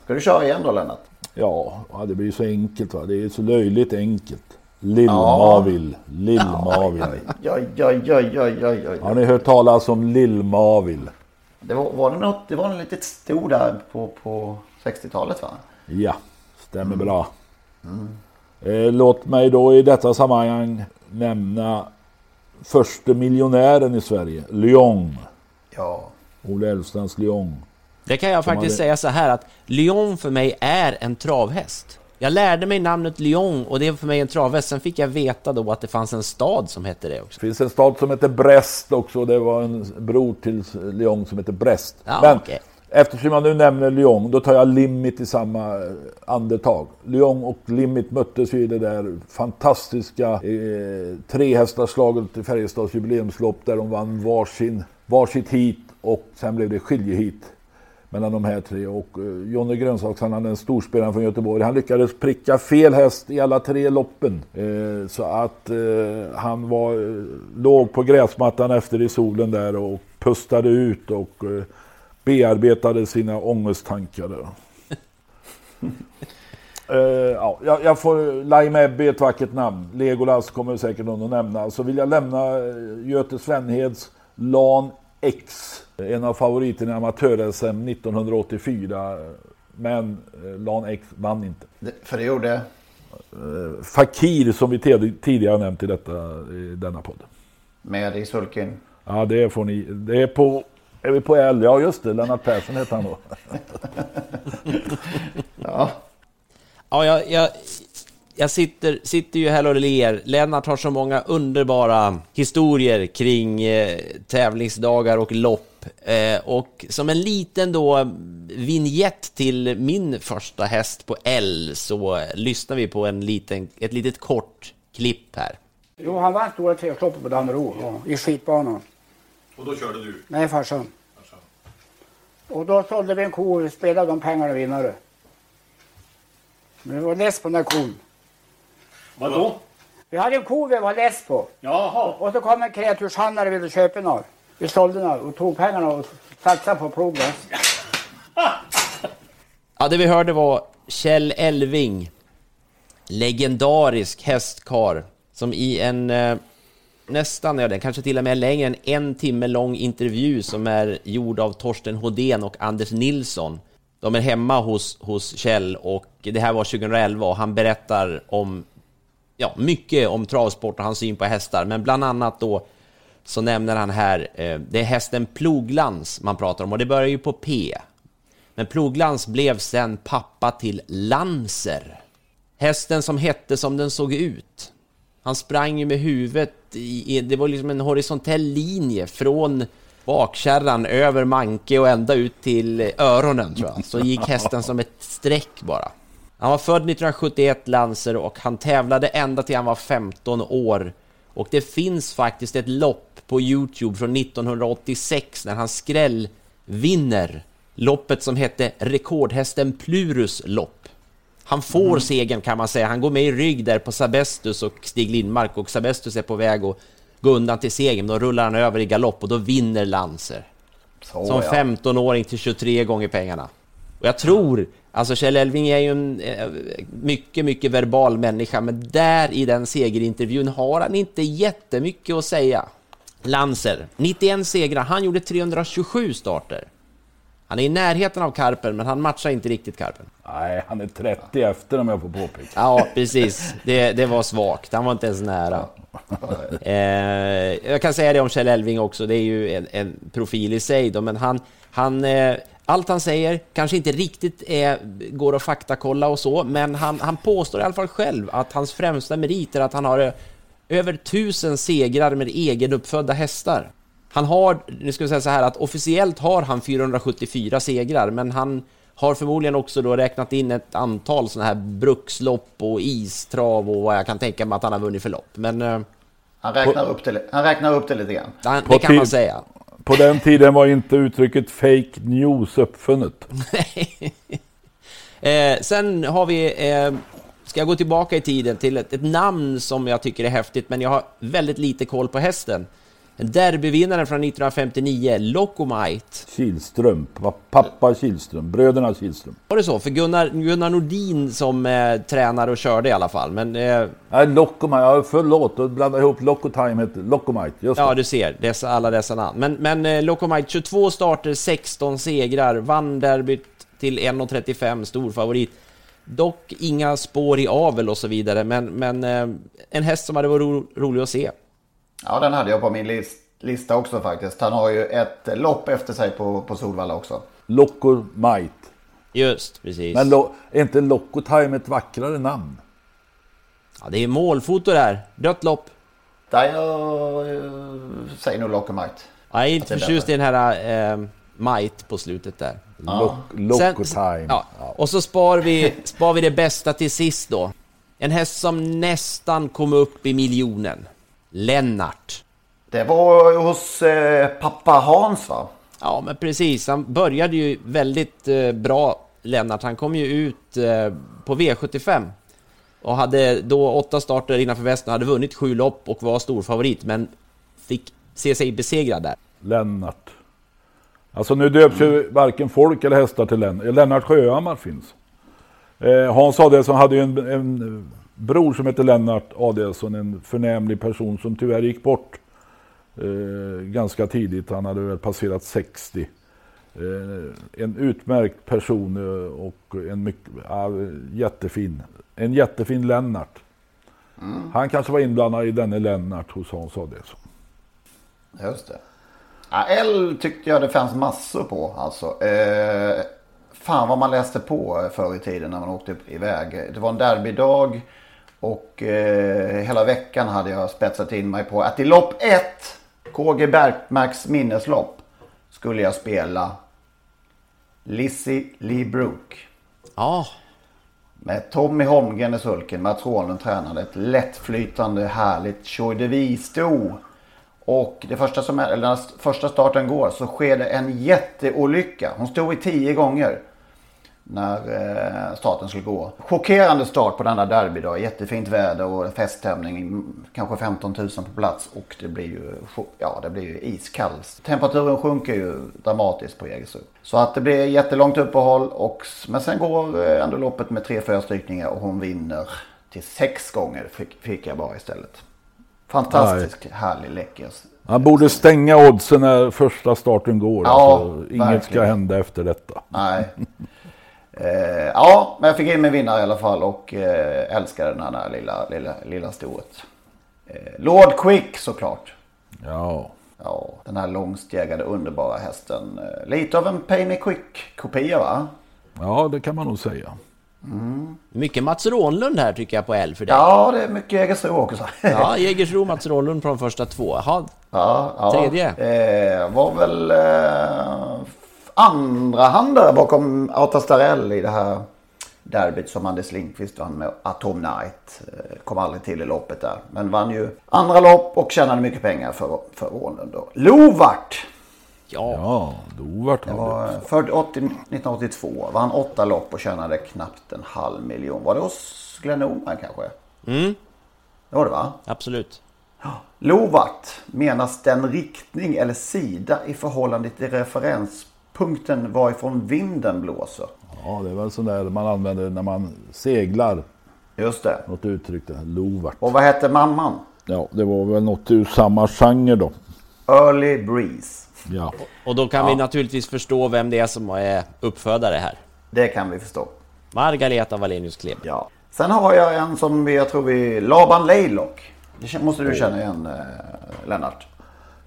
Ska du köra igen då Lennart? Ja, ja, det blir så enkelt va. Det är så löjligt enkelt. Lill-Mavil. Lill-Mavil. Ja, ja, ja, ja, ja, ja. Har ni hört talas om Lill-Mavil? Det var, var det något, det var en litet sto där på, på 60-talet va? Ja, stämmer bra. Eh, låt mig då i detta sammanhang nämna första miljonären i Sverige, Lyon. Ja. Olle Elfstrands Lyon. Det kan jag faktiskt säga så här att Lyon för mig är en travhäst. Jag lärde mig namnet Lyon och det är för mig en travhäst. Sen fick jag veta då att det fanns en stad som hette det också. Det finns en stad som heter Brest också. Det var en bror till Lyon som heter Brest. Ja, Men okej. eftersom jag nu nämner Lyon, då tar jag Limit i samma eh, andetag. Lyon och Limit möttes ju i det där fantastiska eh, trehästarslaget i Färjestads jubileumslopp där de vann varsin, varsitt hit och sen blev det skiljehit mellan de här tre. Och eh, Jonny Grönsaksson, den storspelaren från Göteborg, han lyckades pricka fel häst i alla tre loppen. Eh, så att eh, han var, eh, låg på gräsmattan efter i solen där och pustade ut och eh, bearbetade sina ångesttankar. Eh, ja, jag, får Laim Ebbe är ett vackert namn. Legolas kommer säkert någon att nämna. Så vill jag lämna Göte Svenheds Lan X. En av favoriterna i amatör-SM 1984. Men eh, Lan X vann inte. För det gjorde... Eh, Fakir som vi tid- tidigare nämnt i, detta, i denna podd. Med i sulken. Ja, det får ni. Det är på... Är vi på L? Ja, just det. Lennart Persson heter han då. Ja. Ja, jag, jag, jag sitter, sitter ju här och ler. Lennart har så många underbara historier kring eh, tävlingsdagar och lopp. Eh, och som en liten då vignett till min första häst på L så eh, lyssnar vi på en liten, ett litet kort klipp här. Jo, han vann Stora Treårsloppet på Dannero ja, i skitbanan. Och då körde du? med farsan. Och då sålde vi en ko och spelade de pengarna vinnare. Men vi var less på den där kon. Vadå? Vi hade en ko vi var less på. Jaha. Och så kom en kreaturshandlare och ville köpa den. av. Vi sålde den av och tog pengarna och satsade på plogen. Ja, det vi hörde var Kjell Elving, legendarisk hästkar som i en eh, nästan, ja den kanske till och med längre än en timme lång intervju som är gjord av Torsten Hodén och Anders Nilsson. De är hemma hos, hos Kjell och det här var 2011 och han berättar om ja, mycket om travsport och hans syn på hästar, men bland annat då så nämner han här, eh, det är hästen Ploglans man pratar om och det börjar ju på P. Men Ploglans blev sen pappa till Lanser. Hästen som hette som den såg ut. Han sprang ju med huvudet i, i det var liksom en horisontell linje från bakkärran över manke och ända ut till öronen tror jag. Så gick hästen som ett streck bara. Han var född 1971, Lancer, och han tävlade ända till han var 15 år. Och det finns faktiskt ett lopp på Youtube från 1986 när han skräll vinner loppet som hette Rekordhästen Plurus lopp. Han får Mm. segern kan man säga. Han går med i rygg där på Sabestus och Stig Lindmark och Sabestus är på väg att gå undan till segern. Då rullar han över i galopp och då vinner Lancer. Så, Som ja. 15-åring till 23 gånger pengarna. Och jag tror, alltså Kjell Elving är ju en eh, mycket, mycket verbal människa, men där i den segerintervjun har han inte jättemycket att säga. Lancer, 91 segrar, han gjorde 327 starter. Han är i närheten av Karpen, men han matchar inte riktigt Karpen. Nej, han är 30 efter om jag får påpeka. Ja, precis. Det, det var svagt. Han var inte ens nära. Eh, jag kan säga det om Kjell Elving också, det är ju en, en profil i sig då, men han, han eh, allt han säger kanske inte riktigt är, går att faktakolla och så, men han, han påstår i alla fall själv att hans främsta merit är att han har eh, över tusen segrar med egenuppfödda hästar. Han har, nu ska vi säga så här, att officiellt har han 474 segrar, men han har förmodligen också då räknat in ett antal sådana här brukslopp och istrav och vad jag kan tänka mig att han har vunnit för lopp. Men... eh, Han räknar, upp det, han räknar upp det lite grann. han, På det kan man säga. På den tiden var inte uttrycket fake news uppfunnet. Eh, sen har vi, eh, ska jag gå tillbaka i tiden till ett, ett namn som jag tycker är häftigt, men jag har väldigt lite koll på hästen. En derbyvinnare från 1959, Locomite. Kihlström, pappa Kihlström, bröderna Kihlström. Var det så? För Gunnar, Gunnar Nordin som eh, tränare och körde i alla fall, men... Eh, Nej, Locomite, ja, förlåt, då blandade jag ihop Locotime heter Locomite, just Ja, det. du ser. Dessa, alla dessa namn. Men, men eh, Locomite, 22 starter, 16 segrar, vann derbyt till 1,35, stor favorit. Dock inga spår i avel och så vidare, men, men eh, en häst som hade varit ro, rolig att se. Ja, den hade jag på min lis- lista också faktiskt. Han har ju ett lopp efter sig på, på Solvalla också. Locomite. Just, precis. Men lo, är inte Locotime ett vackrare namn? Ja, det är målfoto där. Rött lopp. Där jag eh, säger nog Locomite. Jag är inte förtjust i den här eh, Might på slutet där. Loc- Locotime. ja, och så spar vi, spar vi det bästa till sist då. En häst som nästan kom upp i miljonen. Lennart. Det var hos eh, pappa Hans va? Ja, men precis. Han började ju väldigt eh, bra, Lennart. Han kom ju ut eh, på V75 och hade då åtta starter innanför västen, hade vunnit sju lopp och var storfavorit, men fick se sig besegrad där. Lennart. Alltså nu döps ju varken folk eller hästar till Lennart. Lennart Sjöhammar finns. Eh, Hans Adielsson hade ju en, en bror som hette Lennart Adielsson, en förnämlig person som tyvärr gick bort eh, ganska tidigt. Han hade väl passerat 60. Eh, en utmärkt person eh, och en mycket, ja, jättefin. En jättefin Lennart. Han kanske var inblandad i denne Lennart hos Hans Adielsson. Just det. Ja, L tyckte jag det fanns massor på alltså. Eh, fan vad man läste på förr i tiden när man åkte iväg. Det var en derbydag och eh, hela veckan hade jag spetsat in mig på att i lopp 1, KG Bergmarks minneslopp, skulle jag spela Lizzie Lee Brook. Ja. Med Tommy Holmgren i sulken, Mats Råhlund tränade. Ett lättflytande, härligt Joy de Visto. Och det första som är, eller när första starten går så sker det en jätteolycka. Hon stod i tio gånger när eh, starten skulle gå. Chockerande start på denna derby då. Jättefint väder och feststämning. Kanske 15 000 på plats och det blir ju, ja, det blir ju iskallt. Temperaturen sjunker ju dramatiskt på Jägersro. Så att det blir jättelångt uppehåll och, men sen går eh, ändå loppet med tre förstrykningar och hon vinner till sex gånger fick, fick jag bara istället. Fantastiskt härlig, läcker. Han borde stänga oddsen när första starten går. Ja, alltså, inget verkligen. ska hända efter detta. Nej. Eh, ja, men jag fick in min vinnare i alla fall och eh, älskade den här lilla, lilla, lilla stoet. Eh, Lord Quick såklart. Ja. Ja, den här långstjägade underbara hästen. Eh, lite av en Pay Me Quick-kopia va? Ja, det kan man nog säga. Mycket Mats Rånlund här tycker jag på L för dig. Ja, det är mycket Jägersro också. Ja, Jägersro, Mats Rånlund på de första två. Jaha, Ja, ja. Tredje? Eh, var väl eh, andra hand där bakom Autastarell i det här derbyt som Anders Lindqvist vann med Atom Night. Eh, kom aldrig till i loppet där. Men vann ju andra lopp och tjänade mycket pengar för, för då. Lovart! Ja. Ja, då vart Det var född 80, 1982. Vann åtta lopp och tjänade knappt en halv miljon. Var det hos Glenn Norman kanske? Mm, Det var det va? absolut. Lovart menas den riktning eller sida i förhållande till referenspunkten varifrån vinden blåser. Ja, det är väl sån där man använder när man seglar. Just det. Något uttryck där. Lovart. Och vad hette mamman? Ja, det var väl något ur samma genre då. Early Breeze. Ja. Och då kan vi naturligtvis förstå vem det är som är uppfödare här. Det kan vi förstå. Margareta Wallenius Kleb. Ja. Sen har jag en som vi, jag tror vi, Laban Leylock. Det måste du känna igen eh, Lennart.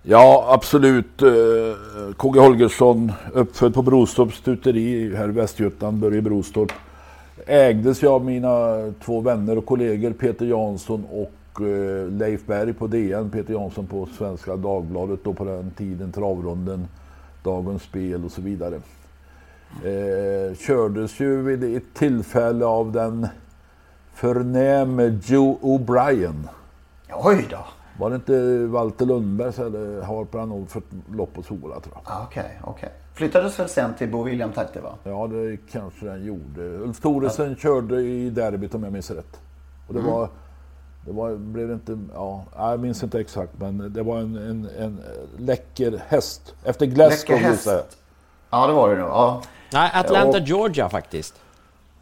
Ja, absolut. Eh, KG Holgersson, uppfödd på Brostorps stuteri här i Västergötland, Börje Brostorp. Ägdes ju av mina två vänner och kollegor Peter Jansson och eh, Leif Berg på DN. Peter Jansson på Svenska Dagbladet då på den tiden, Travronden, Dagens Spel och så vidare. Eh, kördes ju vid ett tillfälle av den förnäme Joe O'Brien. Oj då. Var det inte Walter Lundberg eller Harper han nog för lopp på Sola tror jag. Ah, Okej, okej. Flyttades väl sen till Bo William Takter va? Ja, det kanske den gjorde. Ulf Thoresen körde i derbyt om jag minns rätt. Och det Mm. var... Det var, blev det inte... Ja, jag minns inte exakt, men det var en, en, en läcker häst. Efter Glasgow Läcker häst. Ja, det var det nog. Ja, Nej, Atlanta, Och- Georgia faktiskt.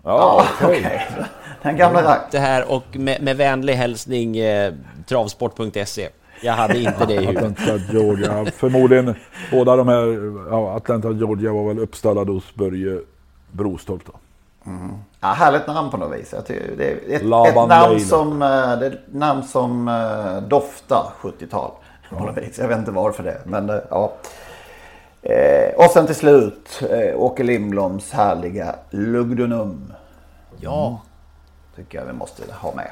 Ja, okej. okej. Den gamla rack. Det här och med, med vänlig hälsning eh, travsport.se. Jag hade inte det i huvudet. Atlanta, Georgia. Förmodligen båda de här... Ja, Atlanta, Georgia var väl uppstallade hos Börje Brostorp då. Ja, härligt namn på något vis. Det är ett, ett Laban namn som, eh, det är ett namn som eh, doftar 70-tal. På något vis. Jag vet inte varför det. Men eh, ja. Eh, och sen till slut eh, Åke Lindbloms härliga Lugdunum. Ja. Tycker jag vi måste ha med.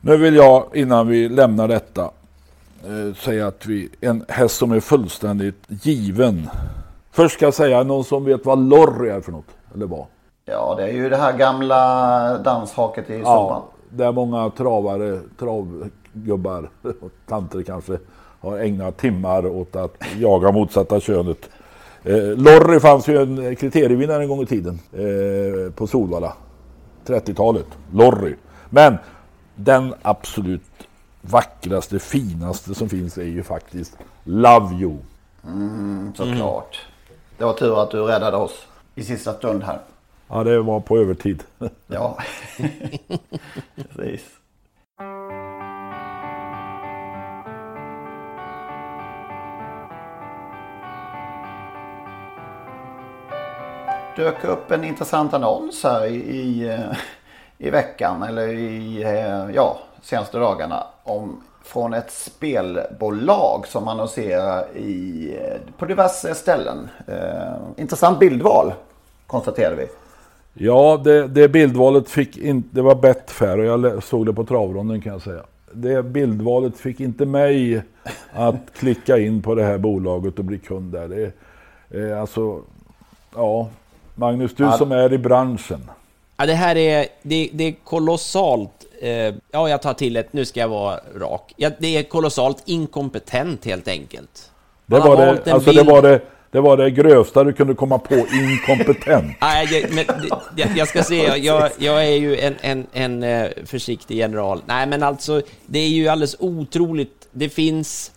Nu vill jag innan vi lämnar detta eh, säga att vi en häst som är fullständigt given. Först ska jag säga någon som vet vad lorry är för något. Eller vad? Ja, det är ju det här gamla danshaket i sommaren. Ja, där många travare, travgubbar och tanter kanske har ägnat timmar åt att jaga motsatta könet. Eh, Lorry fanns ju en kriterievinnare en gång i tiden eh, på Solvalla. 30-talet. Lorry. Men den absolut vackraste, finaste som finns är ju faktiskt Love You. Mm, såklart. Det var tur att du räddade oss i sista stund här. Ja, det var på övertid. Ja, precis. Dök upp en intressant annons här i, i, eh, i veckan eller i eh, ja, senaste dagarna om, från ett spelbolag som annonserar i, eh, på diverse ställen. Eh, intressant bildval konstaterade vi. Ja, det, det bildvalet fick inte, det var Betfair och jag såg det på travronden kan jag säga. Det bildvalet fick inte mig att klicka in på det här bolaget och bli kund där. Det, eh, alltså, ja, Magnus, du Ja. som är i branschen. Ja, det här är, det, det är kolossalt eh, ja, jag tar till ett, nu ska jag vara rak. Ja, det är kolossalt inkompetent helt enkelt. Det Man har var det, alltså det bild- var det, det var det grövsta du kunde komma på, inkompetent. Nej, jag, men, det- jag, jag ska se, jag, jag är ju en, en, en eh, försiktig general. Nej, men alltså, det är ju alldeles otroligt. Det finns,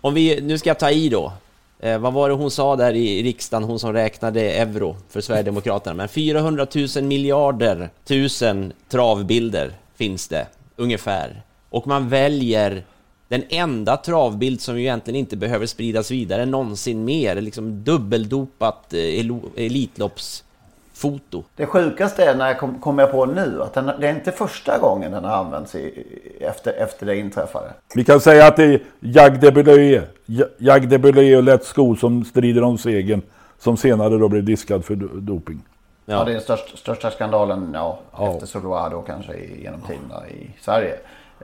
om vi, nu ska jag ta i då. Eh, vad var det hon sa där i riksdagen, hon som räknade euro för Sverigedemokraterna? Men 400 000 miljarder tusen travbilder finns det, ungefär. Och man väljer den enda travbild som ju egentligen inte behöver spridas vidare någonsin mer, liksom dubbeldopat eh, Elitlopps... Elitloppsfoto. Det sjukaste är när jag kom, kom jag på nu att den, det är inte första gången den har använts i, efter, efter det inträffade. Vi kan säga att det är Jag de Belöe, Ja- Jag de Belöe och Let's Go som strider om segern. Som senare då blev diskad för do- doping. Ja, det är den största, största skandalen ja, efter Soldado kanske genom tiderna i Sverige.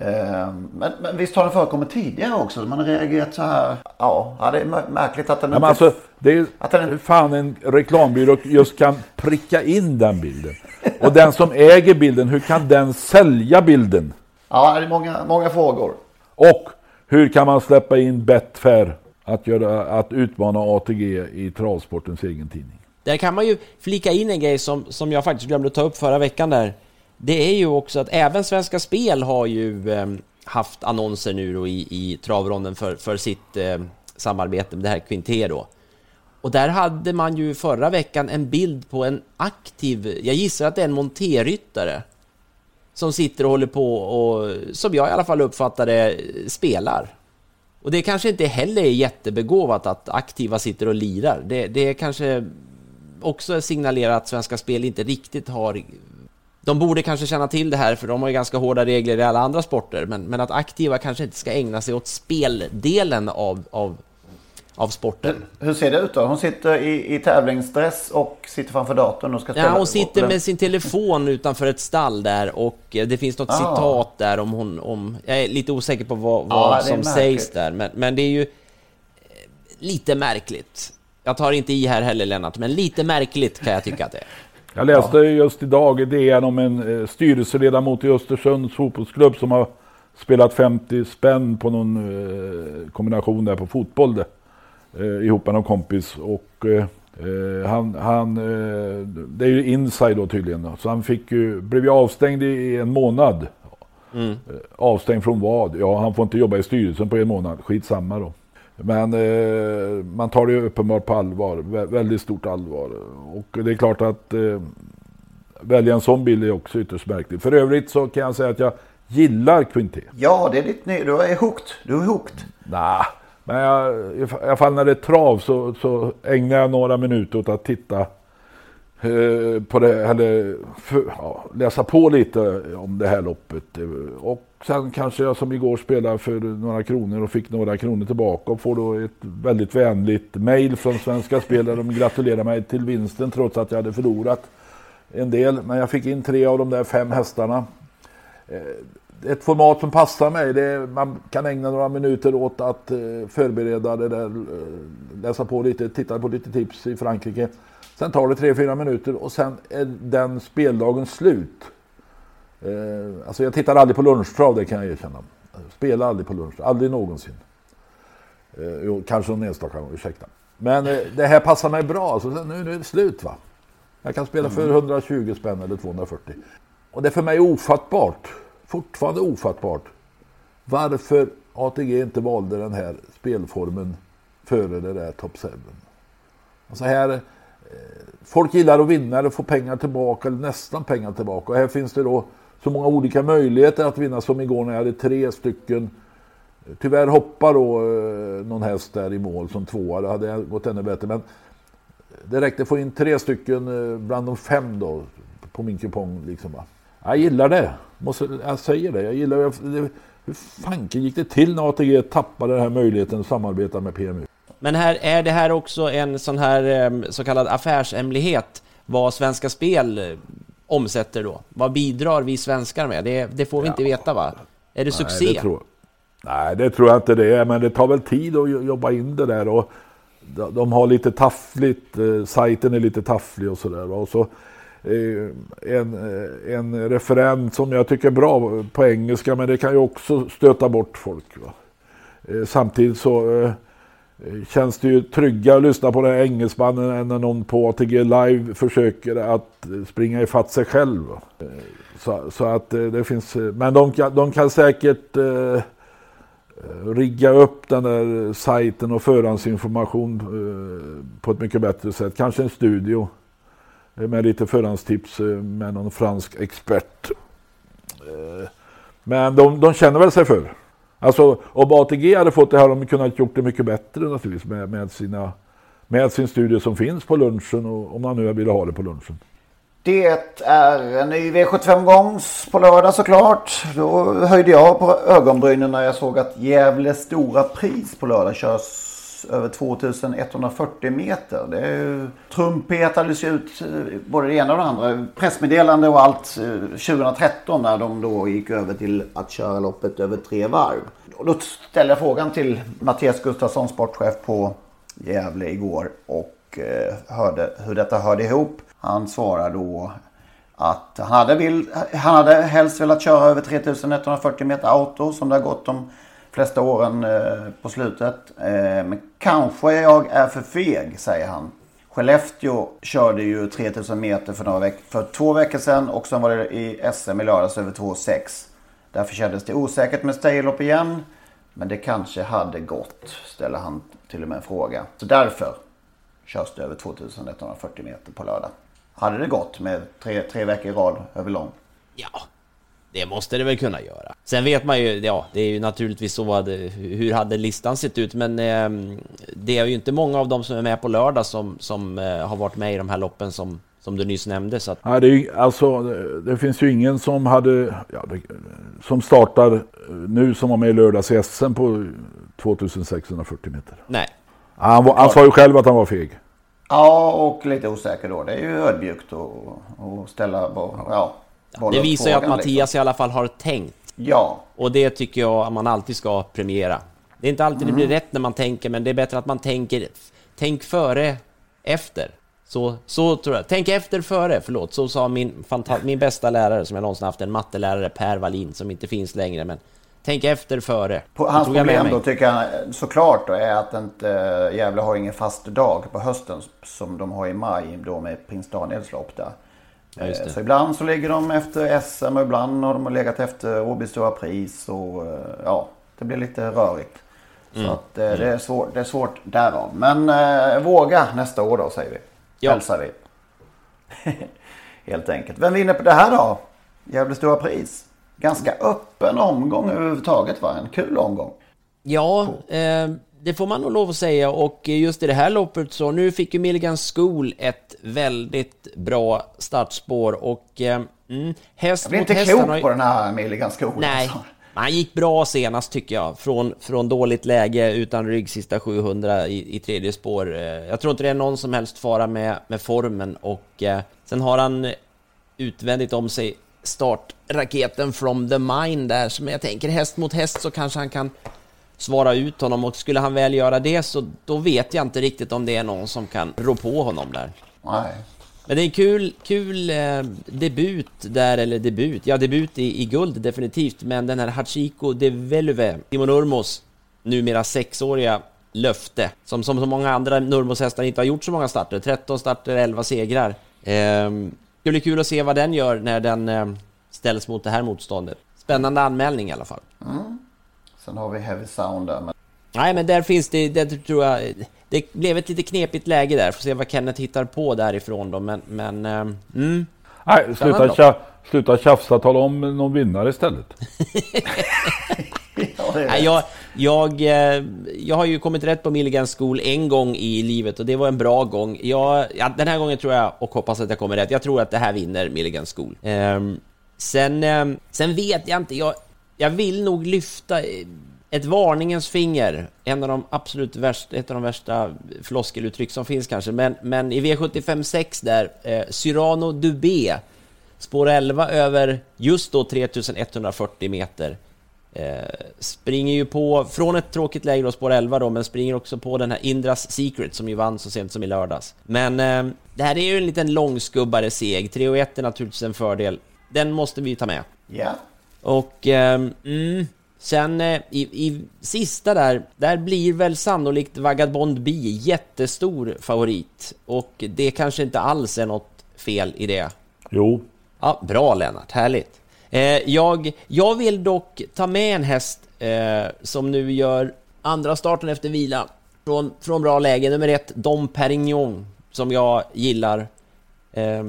Ehm, Men, men visst har den förekommit tidigare också? Man har reagerat så här. Ja, ja det är mär- märkligt att den Ja, inte... alltså, det är Att den- fan en reklambyrå just kan pricka in den bilden. Och den som äger bilden, hur kan den sälja bilden? Ja, det är många, många frågor. Och hur kan man släppa in Betfair att, göra, att utmana ATG i travsportens egen tidning? Där kan man ju flika in en grej som, som jag faktiskt glömde ta upp förra veckan där. Det är ju också att även Svenska Spel har ju eh, haft annonser nu då i, i travronden för, för sitt eh, samarbete med det här Quinté då. Och där hade man ju förra veckan en bild på en aktiv, jag gissar att det är en monterryttare som sitter och håller på och, som jag i alla fall uppfattar det, spelar. Och det kanske inte heller är jättebegåvat att aktiva sitter och lirar. Det, det är kanske också signalerar att Svenska Spel inte riktigt har... De borde kanske känna till det här, för de har ju ganska hårda regler i alla andra sporter, men, men att aktiva kanske inte ska ägna sig åt speldelen av, av, av sporten. Hur ser det ut då? Hon sitter i, i tävlingsdress och sitter framför datorn och ska spela. Ja, hon sitter med sin telefon utanför ett stall där och eh, det finns något Ah. citat där om hon... Om, jag är lite osäker på vad, vad är som märkligt. sägs där, men, men det är ju eh, lite märkligt. Jag tar inte i här heller Lennart, men lite märkligt kan jag tycka att det är. Jag läste just idag i DN om en eh, styrelseledamot i Östersunds fotbollsklubb som har spelat 50 spänn på någon eh, kombination där på fotboll det, eh, ihop med någon kompis. Och han, han det är ju inside då tydligen. Så han fick ju, blev ju avstängd i en månad. Mm. Avstängd från vad? Ja, han får inte jobba i styrelsen på en månad. Skitsamma då. Men eh, man tar det ju uppenbart på allvar. Vä- väldigt stort allvar. Och det är klart att eh, välja en sån bild är också ytterst märkligt. För övrigt så kan jag säga att jag gillar Quinté. Ja, det är ditt ny... Du är hooked. Du är hooked. Nej, men jag, i alla fall när det är trav så, så ägnar jag några minuter åt att titta Eh, på det, eller för, ja, läsa på lite om det här loppet. Eh, och sen kanske jag som igår spelade för några kronor och fick några kronor tillbaka och får då ett väldigt vänligt mail från Svenska Spel där de gratulerar mig till vinsten trots att jag hade förlorat en del. Men jag fick in tre av de där fem hästarna. Eh, ett format som passar mig. Det är, man kan ägna några minuter åt att förbereda det där. Läsa på lite, titta på lite tips i Frankrike. Sen tar det tre, fyra minuter och sen är den speldagen slut. Eh, alltså jag tittar aldrig på lunchtrav, det kan jag erkänna. Spelar aldrig på lunch, aldrig någonsin. Eh, jo, kanske någon enstaka gång, ursäkta. Men eh, det här passar mig bra, alltså, nu är det slut va. Jag kan spela för 120 spänn eller 240. Och det är för mig ofattbart, fortfarande ofattbart, varför ATG inte valde den här spelformen före det där Top 7. Alltså här, eh, folk gillar att vinna eller få pengar tillbaka, eller nästan pengar tillbaka. Och här finns det då så många olika möjligheter att vinna som igår när jag hade tre stycken. Tyvärr hoppar då eh, någon häst där i mål som tvåa, det hade gått ännu bättre. Men det räckte att få in tre stycken eh, bland de fem då på min kupong. Liksom. Jag gillar det. Måste, jag säger det. Jag gillar det. Hur fanken gick det till när ATG tappade den här möjligheten att samarbeta med PMU? Men här, är det här också en sån här em, så kallad affärshemlighet? Vad Svenska Spel eh, omsätter då? Vad bidrar vi svenskar med? Det, det får vi inte veta va? Är det succé? Nej, det tror, nej, det tror jag inte det är. Men det tar väl tid att jo- jobba in det där. Och de, har lite taffligt. Eh, sajten är lite tafflig och sådär. va. Och så, eh, en, eh, en referent som jag tycker är bra på engelska men det kan ju också stöta bort folk. Va? Eh, samtidigt så eh, Eh, känns det ju tryggare att lyssna på den här engelsmannen än när någon på ATG Live försöker att eh, springa ifatt sig själv. Eh, så, så att det finns, men de kan, de kan säkert eh, rigga upp den där sajten och förhandsinformation eh, på ett mycket bättre sätt. Kanske en studio med lite förhandstips med någon fransk expert. Eh, Men de, de känner väl sig för. Alltså om ATG hade fått det här hade de kunnat gjort det mycket bättre naturligtvis med, med, sina, med sin studio som finns på lunchen och om man nu vill ha det på lunchen. Det är en ny V75-gångs på lördag såklart. Då höjde jag på ögonbrynen när jag såg att Gävle stora pris på lördag körs över 2140 meter. Det är ju, trumpetades ju ut eh, både det ena och det andra. Pressmeddelande och allt eh, 2013 när de då gick över till att köra loppet över tre varv. Och då ställde jag frågan till Mattias Gustafsson, sportchef på Gävle igår och eh, hörde hur detta hörde ihop. Han svarar då att han hade, vill, han hade helst velat köra över 3140 meter auto som det har gått de flesta åren eh, på slutet. Eh, men kanske jag är för feg, säger han. Skellefteå körde ju 3000 meter för, några veck för två veckor sedan och sen var det i SM i lördags över 2,6. Därför kändes det osäkert med staylopp igen. Men det kanske hade gått, ställer han till och med en fråga. Så därför körs det över 2140 meter på lördag. Hade det gått med tre, tre veckor i rad över lång? Ja, det måste det väl kunna göra. Sen vet man ju, ja, det är ju naturligtvis så att, hur hade listan sett ut, men eh, det är ju inte många av dem som är med på lördag som, som eh, har varit med i de här loppen som, som du nyss nämnde. Så att... Ja, det, är, alltså, det- det finns ju ingen som hade ja, det, som startar nu som var med i lördags i SM på 2640 meter. Nej. Han, var, han sa ju själv att han var feg. Ja, och lite osäker då. Det är ju ödmjukt att att ställa... bo- Ja, Det visar ju att frågan, Mattias liksom. i alla fall har tänkt. Ja. Och det tycker jag att man alltid ska premiera. Det är inte alltid det blir Mm. rätt när man tänker, men det är bättre att man tänker, tänk före, efter. Så, så tror jag. Tänk efter före, förlåt. Så sa min, min bästa lärare som jag någonsin haft, en mattelärare, Per Wallin, som inte finns längre. Men tänk efter före. På, hans problem då tycker jag såklart då är att inte eh, Gävle har ingen fast dag på hösten som de har i maj då med Prins Daniels lopp där. Ja, Eh. Så ibland så ligger de efter SM och ibland har de legat efter Åby Stora Pris och eh, ja, det blir lite rörigt. Mm. Så att eh, det, är svårt, det är svårt därav. Men eh, våga nästa år då säger vi. Ja. Hälsar vi. Helt enkelt. Vem vinner på det här då? Gävle Stora Pris. Ganska öppen omgång överhuvudtaget va? En kul omgång. Ja, eh, det får man nog lov att säga och just i det här loppet så nu fick ju Milligan School ett väldigt bra startspår och eh, mm, häst Jag blir inte hästen klok på den här Milligan Skolan. Nej, alltså. han gick bra senast tycker jag. Från, från dåligt läge utan rygg sista 700 i, i tredje spår. Eh, Jag tror inte det är någon som helst fara med, med formen och eh, sen har han utvändigt om sig startraketen from the mine där som jag tänker häst mot häst så kanske han kan svara ut honom och skulle han väl göra det så då vet jag inte riktigt om det är någon som kan rå på honom där. Nej. Men det är en kul, kul eh, debut där, eller debut, ja debut i, i guld definitivt, men den här Hachiko de Veluve, Timo Nurmos, numera sexåriga löfte, som som så många andra Nurmos-hästar inte har gjort så många starter, 13 starter, 11 segrar. Ehm, det blir kul att se vad den gör när den eh, ställs mot det här motståndet. Spännande anmälning i alla fall. Mm. Sen har vi Heavy Sound där. Men... Nej, men där finns det, det tror jag, det blev ett lite knepigt läge där, får se vad Kenneth hittar på därifrån då, men, men, ehm, mm. Nej, sluta, tja, sluta tjafsa, tala om någon vinnare istället. Nej, jag, jag, eh, jag har ju kommit rätt på Milligan School en gång i livet och det var en bra gång. Jag, ja, den här gången tror jag, och hoppas att jag kommer rätt, jag tror att det här vinner Milligan School. Ehm, sen, ehm, sen vet jag inte, jag, jag vill nog lyfta ett varningens finger, en av de absolut värsta, ett av de värsta floskeluttryck som finns kanske, men, men i V75 6 där, eh, Cyrano Dubé, spår 11 över just då 3140 meter. Eh, springer ju på, från ett tråkigt läge då, spår 11 då, men springer också på den här Indras Secret som ju vann så sent som i lördags. Men eh, det här är ju en liten långskubbare seg, 3 och 1 är naturligtvis en fördel. Den måste vi ta med. Ja. Och eh, mm, sen eh, i, i sista där, där blir väl sannolikt Vagabond B jättestor favorit. Och det kanske inte alls är något fel i det. Jo. Ja, bra Lennart, härligt. Eh, jag, jag vill dock ta med en häst eh, som nu gör andra starten efter vila från, från bra läge. Nummer ett, Dom Perignon, som jag gillar. Eh,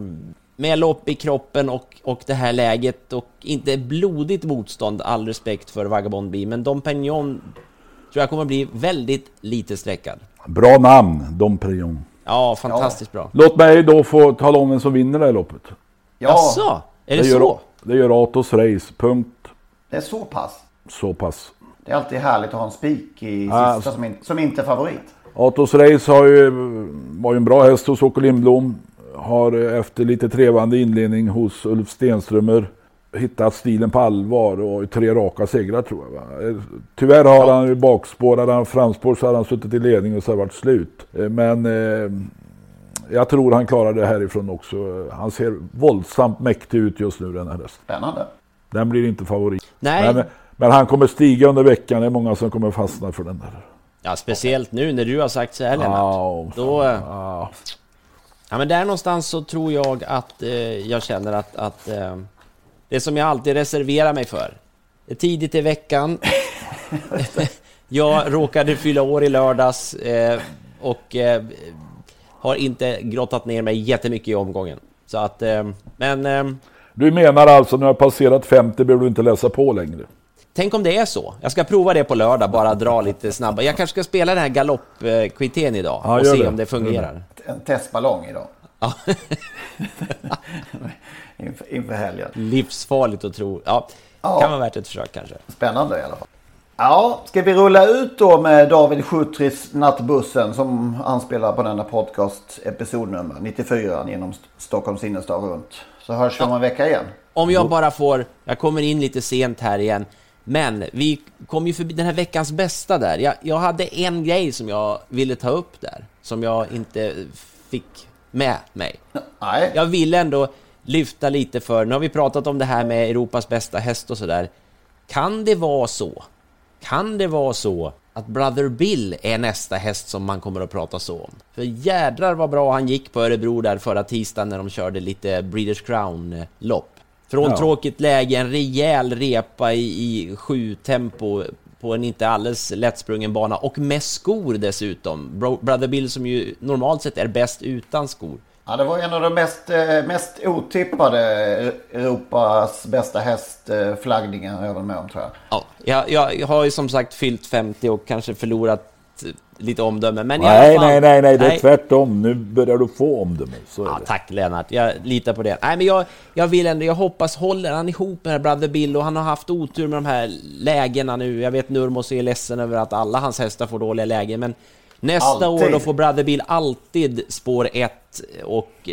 med lopp i kroppen och, och det här läget och inte blodigt motstånd, all respekt för Vagabond B, men Dom Perignon tror jag kommer bli väldigt lite sträckad. Bra namn, Dom Perignon. Ja, fantastiskt bra. Låt mig då få tala om vem som vinner det här loppet. Ja, Jaså? Är det, gör, så? Det gör Atos Race, punkt. det är så pass. Så pass. Det är alltid härligt att ha en spik i Ja, sista som, in, som inte är favorit. Atos Race har ju, var ju en bra häst hos Åke Lindblom. Har efter lite trevande inledning hos Ulf Stenströmer hittat stilen på allvar och tre raka segrar tror jag. Va? Tyvärr har han ju bakspår, hade han framspår så hade han suttit i ledning och så har det varit slut. Eh, Men eh, jag tror han klarar det härifrån också. Han ser våldsamt mäktig ut just nu den här hästen. Spännande. Den blir inte favorit. Nej. Men, men han kommer stiga under veckan. Det är många som kommer fastna för den där. Ja, speciellt nu när du har sagt så här Lennart. Ja, Då... Ja, men där någonstans så tror jag att eh, jag känner att, att eh, det som jag alltid reserverar mig för. Är tidigt i veckan. jag råkade fylla år i lördags eh, och eh, har inte grottat ner mig jättemycket i omgången. Så att, eh, men eh, Du menar alltså när du har passerat 50 behöver du inte läsa på längre? Tänk om det är så. Jag ska prova det på lördag, bara dra lite snabbare. Jag kanske ska spela den här galoppkvitén idag Ja, och se det. om det fungerar. En testballong idag. Ja. inför, inför helgen. Livsfarligt att tro. Ja, Ja. kan vara värt ett försök kanske. Spännande i alla fall. Ja, ska vi rulla ut då med David Schutris Nattbussen som anspelar på denna podcast episodnummer 94 genom St- Stockholms innerstad runt. Så hörs vi om en vecka igen. Om jag bara får, jag kommer in lite sent här igen, men vi kom ju förbi den här veckans bästa där. Jag, jag hade en grej som jag ville ta upp där, som jag inte fick med mig. Nej. Jag vill ändå lyfta lite för, nu har vi pratat om det här med Europas bästa häst och sådär. Kan det vara så? Kan det vara så att Brother Bill är nästa häst som man kommer att prata så om? För jädrar vad bra han gick på Örebro där förra tisdagen när de körde lite Breeders Crown-lopp. Från Ja. tråkigt läge, en rejäl repa i, i sju tempo på en inte alldeles lättsprungen bana och med skor dessutom. Bro, Brother Bill som ju normalt sett är bäst utan skor. Ja, det var en av de mest, eh, mest otippade Europas bästa hästflaggningar jag var med om tror jag. Ja, jag, jag har ju som sagt fyllt 50 och kanske förlorat lite omdöme, men Nej, fall, nej, nej, nej, det är tvärtom. Nu börjar du få omdöme. Så Ja, tack Lennart, jag litar på det. Nej, men jag, jag vill ändå, jag hoppas, håller han ihop med Brother Bill och han har haft otur med de här lägena nu. Jag vet Nurmos är ledsen över att alla hans hästar får dåliga lägen, men nästa Alltid. år då får Brother Bill alltid spår 1 och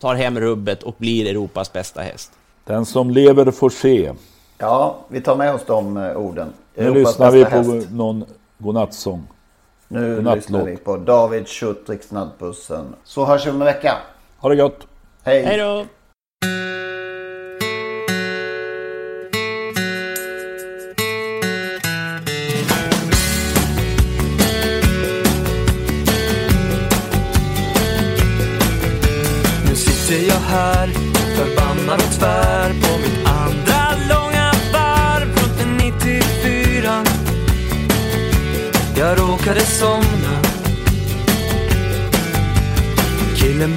tar hem rubbet och blir Europas bästa häst. Den som lever får se. Ja, vi tar med oss de eh, orden. Nu Europas lyssnar vi på häst. någon godnattsång. Nu godnattlåt. lyssnar vi på David Schutrik Snabbbussen. Så hörs vi om en vecka. Ha det gott! Hej! Hej då!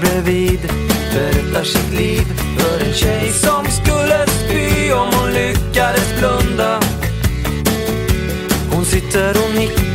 Bredvid berättar sitt liv för en tjej som skulle spy om hon lyckades blunda. Hon sitter och nickar.